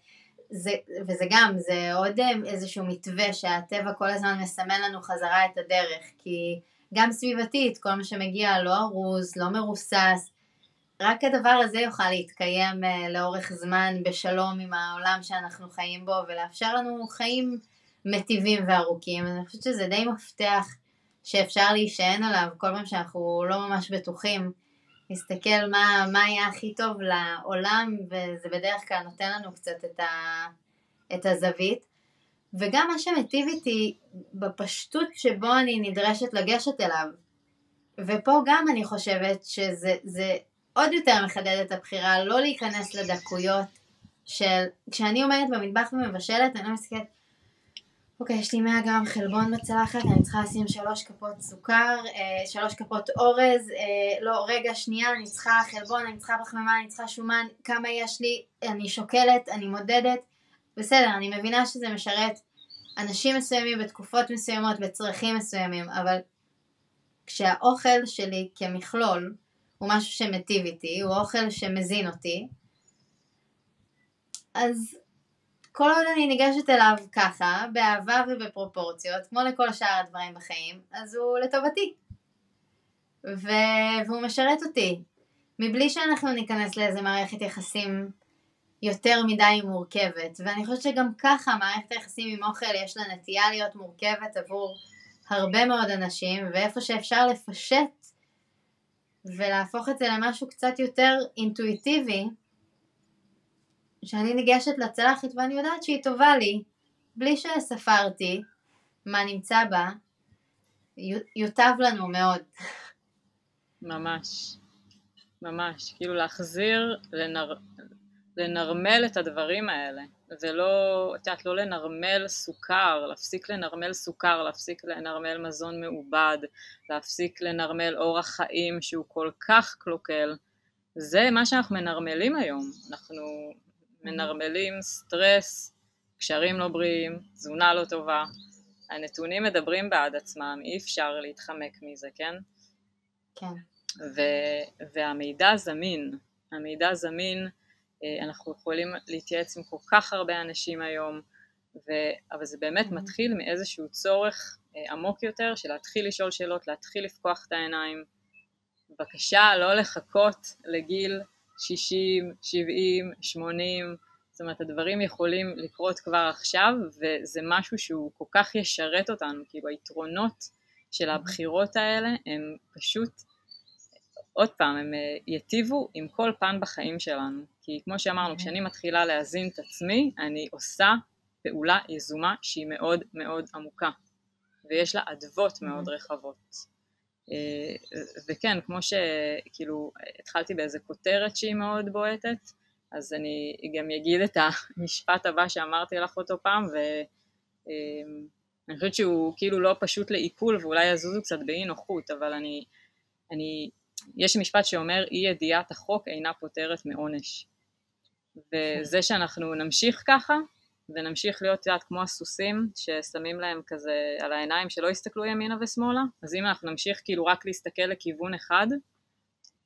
זה, וזה גם, זה עוד אה, איזשהו מתווה שהטבע כל הזמן מסמן לנו חזרה את הדרך, כי גם סביבתית, כל מה שמגיע לא ארוז, לא מרוסס, רק הדבר הזה יוכל להתקיים לאורך זמן בשלום עם העולם שאנחנו חיים בו ולאפשר לנו חיים מטיבים וארוכים. אני חושבת שזה די מפתח שאפשר להישען עליו כל פעם שאנחנו לא ממש בטוחים, נסתכל מה, מה היה הכי טוב לעולם וזה בדרך כלל נותן לנו קצת את, ה, את הזווית. וגם מה שמטיב איתי בפשטות שבו אני נדרשת לגשת אליו. ופה גם אני חושבת שזה עוד יותר מחדד את הבחירה לא להיכנס לדקויות של כשאני עומדת במטבח ומבשלת אני לא מסתכלת אוקיי, יש לי 100 גרם חלבון בצלחת, אני צריכה לשים 3 כפות סוכר, 3 אה, כפות אורז, אה, לא, רגע, שנייה, אני צריכה חלבון, אני צריכה פחמימה, אני צריכה שומן, כמה יש לי, אני שוקלת, אני מודדת, בסדר, אני מבינה שזה משרת אנשים מסוימים בתקופות מסוימות, בצרכים מסוימים, אבל כשהאוכל שלי כמכלול הוא משהו שמיטיב איתי, הוא אוכל שמזין אותי, אז כל עוד אני ניגשת אליו ככה, באהבה ובפרופורציות, כמו לכל שאר הדברים בחיים, אז הוא לטובתי. ו... והוא משרת אותי. מבלי שאנחנו ניכנס לאיזה מערכת יחסים יותר מדי מורכבת. ואני חושבת שגם ככה מערכת היחסים עם אוכל יש לה נטייה להיות מורכבת עבור הרבה מאוד אנשים, ואיפה שאפשר לפשט ולהפוך את זה למשהו קצת יותר אינטואיטיבי, שאני ניגשת לצלחת ואני יודעת שהיא טובה לי, בלי שספרתי מה נמצא בה, יוטב לנו מאוד. ממש, ממש, כאילו להחזיר, לנר... לנרמל את הדברים האלה, זה לא, את יודעת, לא לנרמל סוכר, להפסיק לנרמל סוכר, להפסיק לנרמל מזון מעובד, להפסיק לנרמל אורח חיים שהוא כל כך קלוקל, זה מה שאנחנו מנרמלים היום, אנחנו מנרמלים סטרס, קשרים לא בריאים, תזונה לא טובה, הנתונים מדברים בעד עצמם, אי אפשר להתחמק מזה, כן? כן. ו- והמידע זמין, המידע זמין, אנחנו יכולים להתייעץ עם כל כך הרבה אנשים היום, ו- אבל זה באמת mm-hmm. מתחיל מאיזשהו צורך אה, עמוק יותר של להתחיל לשאול שאלות, להתחיל לפקוח את העיניים. בבקשה לא לחכות לגיל 60, 70, 80, זאת אומרת הדברים יכולים לקרות כבר עכשיו וזה משהו שהוא כל כך ישרת אותנו, כאילו היתרונות של הבחירות האלה הם פשוט, עוד פעם, הם אה, יטיבו עם כל פן בחיים שלנו, כי כמו שאמרנו, כשאני מתחילה להזין את עצמי, אני עושה פעולה יזומה שהיא מאוד מאוד עמוקה, ויש לה אדוות מאוד רחבות. אה, וכן, כמו שכאילו התחלתי באיזה כותרת שהיא מאוד בועטת, אז אני גם אגיד את המשפט הבא שאמרתי לך אותו פעם, ואני אה, חושבת שהוא כאילו לא פשוט לעיכול ואולי יזוזו קצת באי נוחות, אבל אני, אני, יש משפט שאומר אי ידיעת החוק אינה פותרת מעונש. וזה שאנחנו נמשיך ככה, ונמשיך להיות, את יודעת, כמו הסוסים ששמים להם כזה על העיניים שלא יסתכלו ימינה ושמאלה, אז אם אנחנו נמשיך כאילו רק להסתכל לכיוון אחד,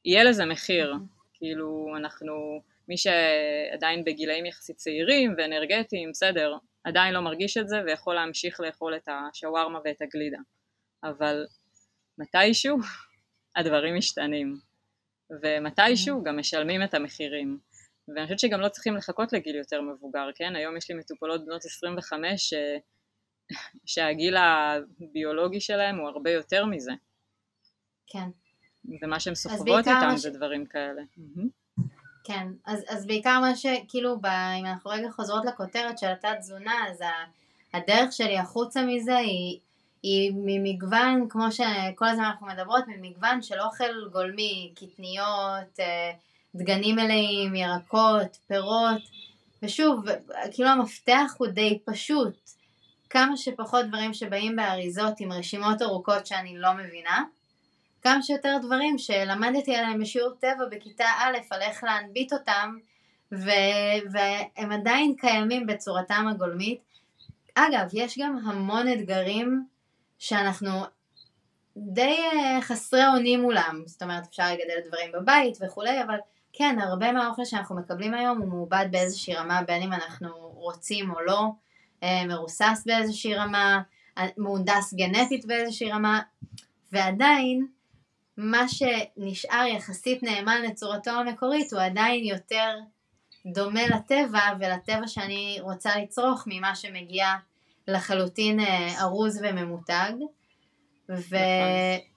יהיה לזה מחיר, כאילו אנחנו, מי שעדיין בגילאים יחסית צעירים ואנרגטיים, בסדר, עדיין לא מרגיש את זה ויכול להמשיך לאכול את השווארמה ואת הגלידה, אבל מתישהו *laughs* הדברים משתנים, ומתישהו גם משלמים את המחירים. ואני חושבת שגם לא צריכים לחכות לגיל יותר מבוגר, כן? היום יש לי מטופלות בנות 25 ש... *laughs* שהגיל הביולוגי שלהם הוא הרבה יותר מזה. כן. ומה שהן סוחבות איתם ש... זה דברים כאלה. כן, אז, אז בעיקר מה שכאילו, ב, אם אנחנו רגע חוזרות לכותרת של התת תזונה, אז הדרך שלי החוצה מזה היא, היא ממגוון, כמו שכל הזמן אנחנו מדברות, ממגוון של אוכל גולמי, קטניות, אה, דגנים מלאים, ירקות, פירות, ושוב, כאילו המפתח הוא די פשוט, כמה שפחות דברים שבאים באריזות עם רשימות ארוכות שאני לא מבינה, כמה שיותר דברים שלמדתי עליהם בשיעור טבע בכיתה א' על איך להנביט אותם ו- והם עדיין קיימים בצורתם הגולמית. אגב, יש גם המון אתגרים שאנחנו די אה, חסרי אונים מולם, זאת אומרת אפשר לגדל דברים בבית וכולי, אבל כן, הרבה מהאוכל שאנחנו מקבלים היום הוא מעובד באיזושהי רמה, בין אם אנחנו רוצים או לא, אה, מרוסס באיזושהי רמה, אה, מהונדס גנטית באיזושהי רמה, ועדיין מה שנשאר יחסית נאמן לצורתו המקורית הוא עדיין יותר דומה לטבע ולטבע שאני רוצה לצרוך ממה שמגיע לחלוטין אה, ארוז וממותג. ו... נכון.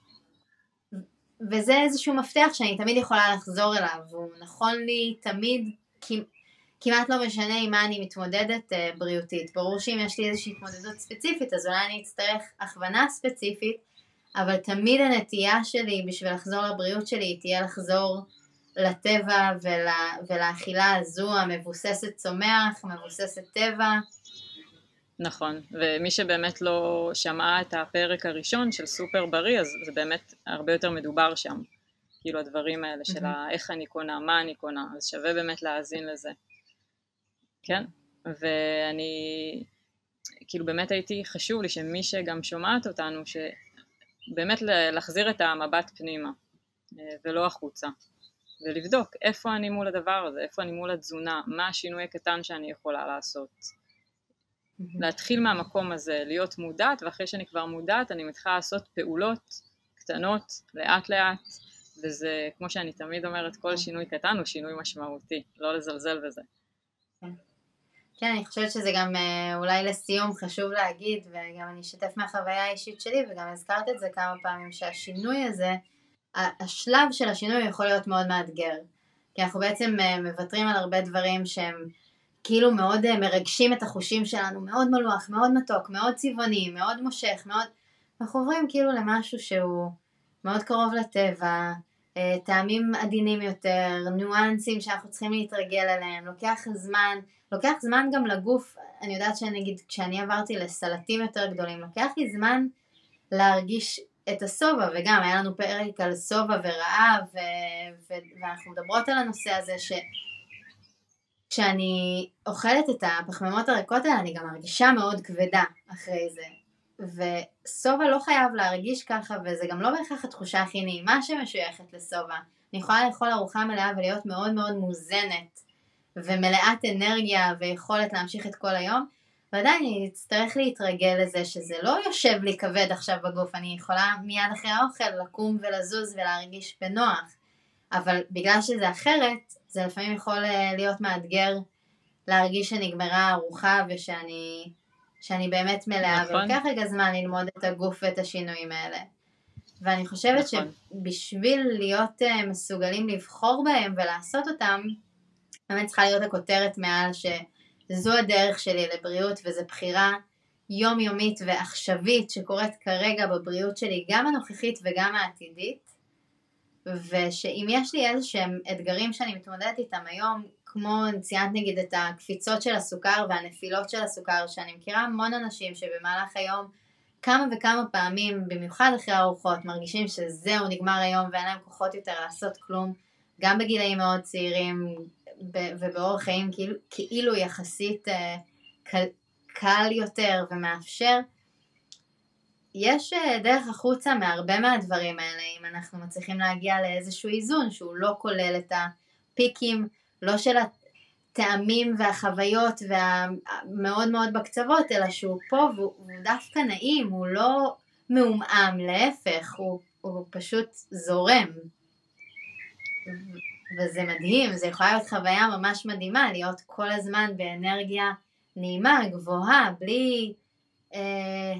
וזה איזשהו מפתח שאני תמיד יכולה לחזור אליו, הוא נכון לי תמיד, כמעט לא משנה עם מה אני מתמודדת uh, בריאותית. ברור שאם יש לי איזושהי התמודדות ספציפית, אז אולי אני אצטרך הכוונה ספציפית, אבל תמיד הנטייה שלי בשביל לחזור לבריאות שלי היא תהיה לחזור לטבע ולאכילה הזו המבוססת צומח, מבוססת טבע. נכון, ומי שבאמת לא שמעה את הפרק הראשון של סופר בריא, אז זה באמת הרבה יותר מדובר שם. כאילו הדברים האלה של mm-hmm. איך אני קונה, מה אני קונה, אז שווה באמת להאזין לזה. כן, ואני כאילו באמת הייתי חשוב לי שמי שגם שומעת אותנו, שבאמת להחזיר את המבט פנימה אה, ולא החוצה, ולבדוק איפה אני מול הדבר הזה, איפה אני מול התזונה, מה השינוי הקטן שאני יכולה לעשות. להתחיל מהמקום הזה, להיות מודעת, ואחרי שאני כבר מודעת אני מתחילה לעשות פעולות קטנות, לאט לאט, וזה, כמו שאני תמיד אומרת, כל שינוי קטן הוא שינוי משמעותי, לא לזלזל בזה. כן, כן אני חושבת שזה גם אה, אולי לסיום חשוב להגיד, וגם אני אשתף מהחוויה האישית שלי, וגם הזכרת את זה כמה פעמים, שהשינוי הזה, השלב של השינוי יכול להיות מאוד מאתגר. כי אנחנו בעצם אה, מוותרים על הרבה דברים שהם כאילו מאוד אה, מרגשים את החושים שלנו, מאוד מלוח, מאוד מתוק, מאוד צבעוני, מאוד מושך, מאוד... אנחנו עוברים כאילו למשהו שהוא מאוד קרוב לטבע, אה, טעמים עדינים יותר, ניואנסים שאנחנו צריכים להתרגל אליהם, לוקח זמן, לוקח זמן גם לגוף, אני יודעת שנגיד כשאני עברתי לסלטים יותר גדולים, לוקח לי זמן להרגיש את השובע, וגם היה לנו פרק על שובע ורעב, ו- ואנחנו מדברות על הנושא הזה ש... כשאני אוכלת את הפחמימות הריקות האלה אני גם מרגישה מאוד כבדה אחרי זה. ושובע לא חייב להרגיש ככה וזה גם לא בהכרח התחושה הכי נעימה שמשויכת לשובע. אני יכולה לאכול ארוחה מלאה ולהיות מאוד מאוד מוזנת ומלאת אנרגיה ויכולת להמשיך את כל היום ועדיין אני אצטרך להתרגל לזה שזה לא יושב לי כבד עכשיו בגוף. אני יכולה מיד אחרי האוכל לקום ולזוז ולהרגיש בנוח אבל בגלל שזה אחרת זה לפעמים יכול אה, להיות מאתגר להרגיש שנגמרה הארוחה ושאני שאני באמת מלאה, נכון. ולוקח רגע זמן ללמוד את הגוף ואת השינויים האלה. ואני חושבת נכון. שבשביל להיות uh, מסוגלים לבחור בהם ולעשות אותם, באמת צריכה להיות הכותרת מעל שזו הדרך שלי לבריאות וזו בחירה יומיומית ועכשווית שקורית כרגע בבריאות שלי, גם הנוכחית וגם העתידית. ושאם יש לי איזה שהם אתגרים שאני מתמודדת איתם היום, כמו ציינת נגיד את הקפיצות של הסוכר והנפילות של הסוכר, שאני מכירה המון אנשים שבמהלך היום כמה וכמה פעמים, במיוחד אחרי ארוחות, מרגישים שזהו נגמר היום ואין להם כוחות יותר לעשות כלום, גם בגילאים מאוד צעירים ובאורח חיים כאילו, כאילו יחסית אה, קל, קל יותר ומאפשר, יש אה, דרך החוצה מהרבה מהדברים האלה, אם אנחנו מצליחים להגיע לאיזשהו איזון שהוא לא כולל את הפיקים, לא של הטעמים והחוויות והמאוד מאוד בקצוות, אלא שהוא פה והוא דווקא נעים, הוא לא מעומעם, להפך, הוא, הוא פשוט זורם. וזה מדהים, זה יכולה להיות חוויה ממש מדהימה, להיות כל הזמן באנרגיה נעימה, גבוהה, בלי... אה,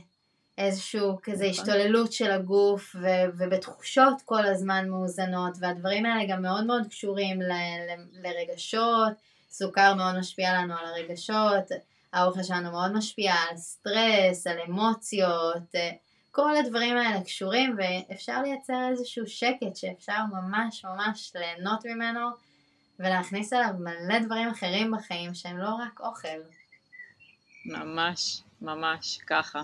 איזשהו כזה נכון. השתוללות של הגוף ו- ובתחושות כל הזמן מאוזנות והדברים האלה גם מאוד מאוד קשורים ל- ל- לרגשות, סוכר מאוד משפיע לנו על הרגשות, האוכל שלנו מאוד משפיע על סטרס, על אמוציות, כל הדברים האלה קשורים ואפשר לייצר איזשהו שקט שאפשר ממש ממש ליהנות ממנו ולהכניס אליו מלא דברים אחרים בחיים שהם לא רק אוכל. ממש, ממש ככה.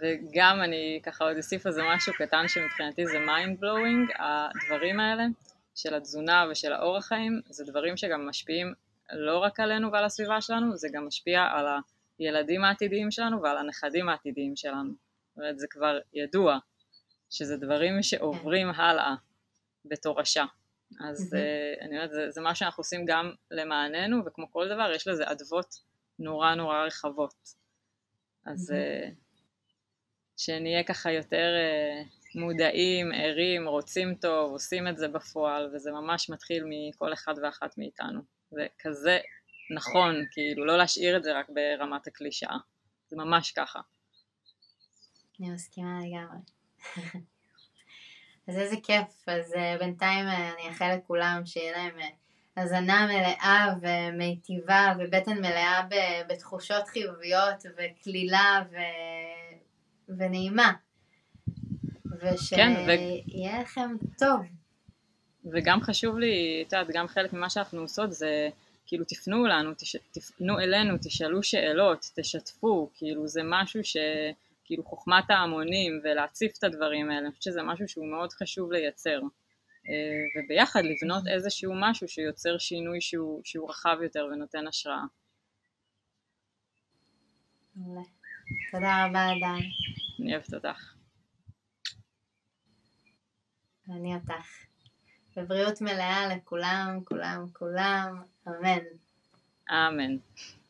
וגם אני ככה עוד אוסיף על זה משהו קטן שמבחינתי זה mind blowing, הדברים האלה של התזונה ושל האורח חיים זה דברים שגם משפיעים לא רק עלינו ועל הסביבה שלנו, זה גם משפיע על הילדים העתידיים שלנו ועל הנכדים העתידיים שלנו. זאת אומרת זה כבר ידוע שזה דברים שעוברים הלאה בתורשה. אז mm-hmm. אני אומרת, זה, זה מה שאנחנו עושים גם למעננו, וכמו כל דבר, יש לזה אדוות נורא נורא רחבות. אז mm-hmm. שנהיה ככה יותר אה, מודעים, ערים, רוצים טוב, עושים את זה בפועל, וזה ממש מתחיל מכל אחד ואחת מאיתנו. זה כזה נכון, כאילו, לא להשאיר את זה רק ברמת הקלישאה. זה ממש ככה. אני מסכימה לגמרי. אז איזה כיף, אז uh, בינתיים uh, אני אאחל לכולם שיהיה להם uh, הזנה מלאה ומיטיבה ובטן מלאה בתחושות חיוביות וקלילה ו... ונעימה. ושיהיה כן, ו... לכם טוב. וגם חשוב לי, את יודעת, גם חלק ממה שאנחנו עושות זה כאילו תפנו לנו, תש... תפנו אלינו, תשאלו שאלות, תשתפו, כאילו זה משהו ש... כאילו חוכמת ההמונים ולהציף את הדברים האלה, אני חושבת שזה משהו שהוא מאוד חשוב לייצר. אה, וביחד לבנות איזשהו משהו שיוצר שינוי שהוא, שהוא רחב יותר ונותן השראה. מעולה. תודה רבה, אדם. אני אוהבת אותך. אני אותך. בבריאות מלאה לכולם, כולם, כולם, אמן. אמן.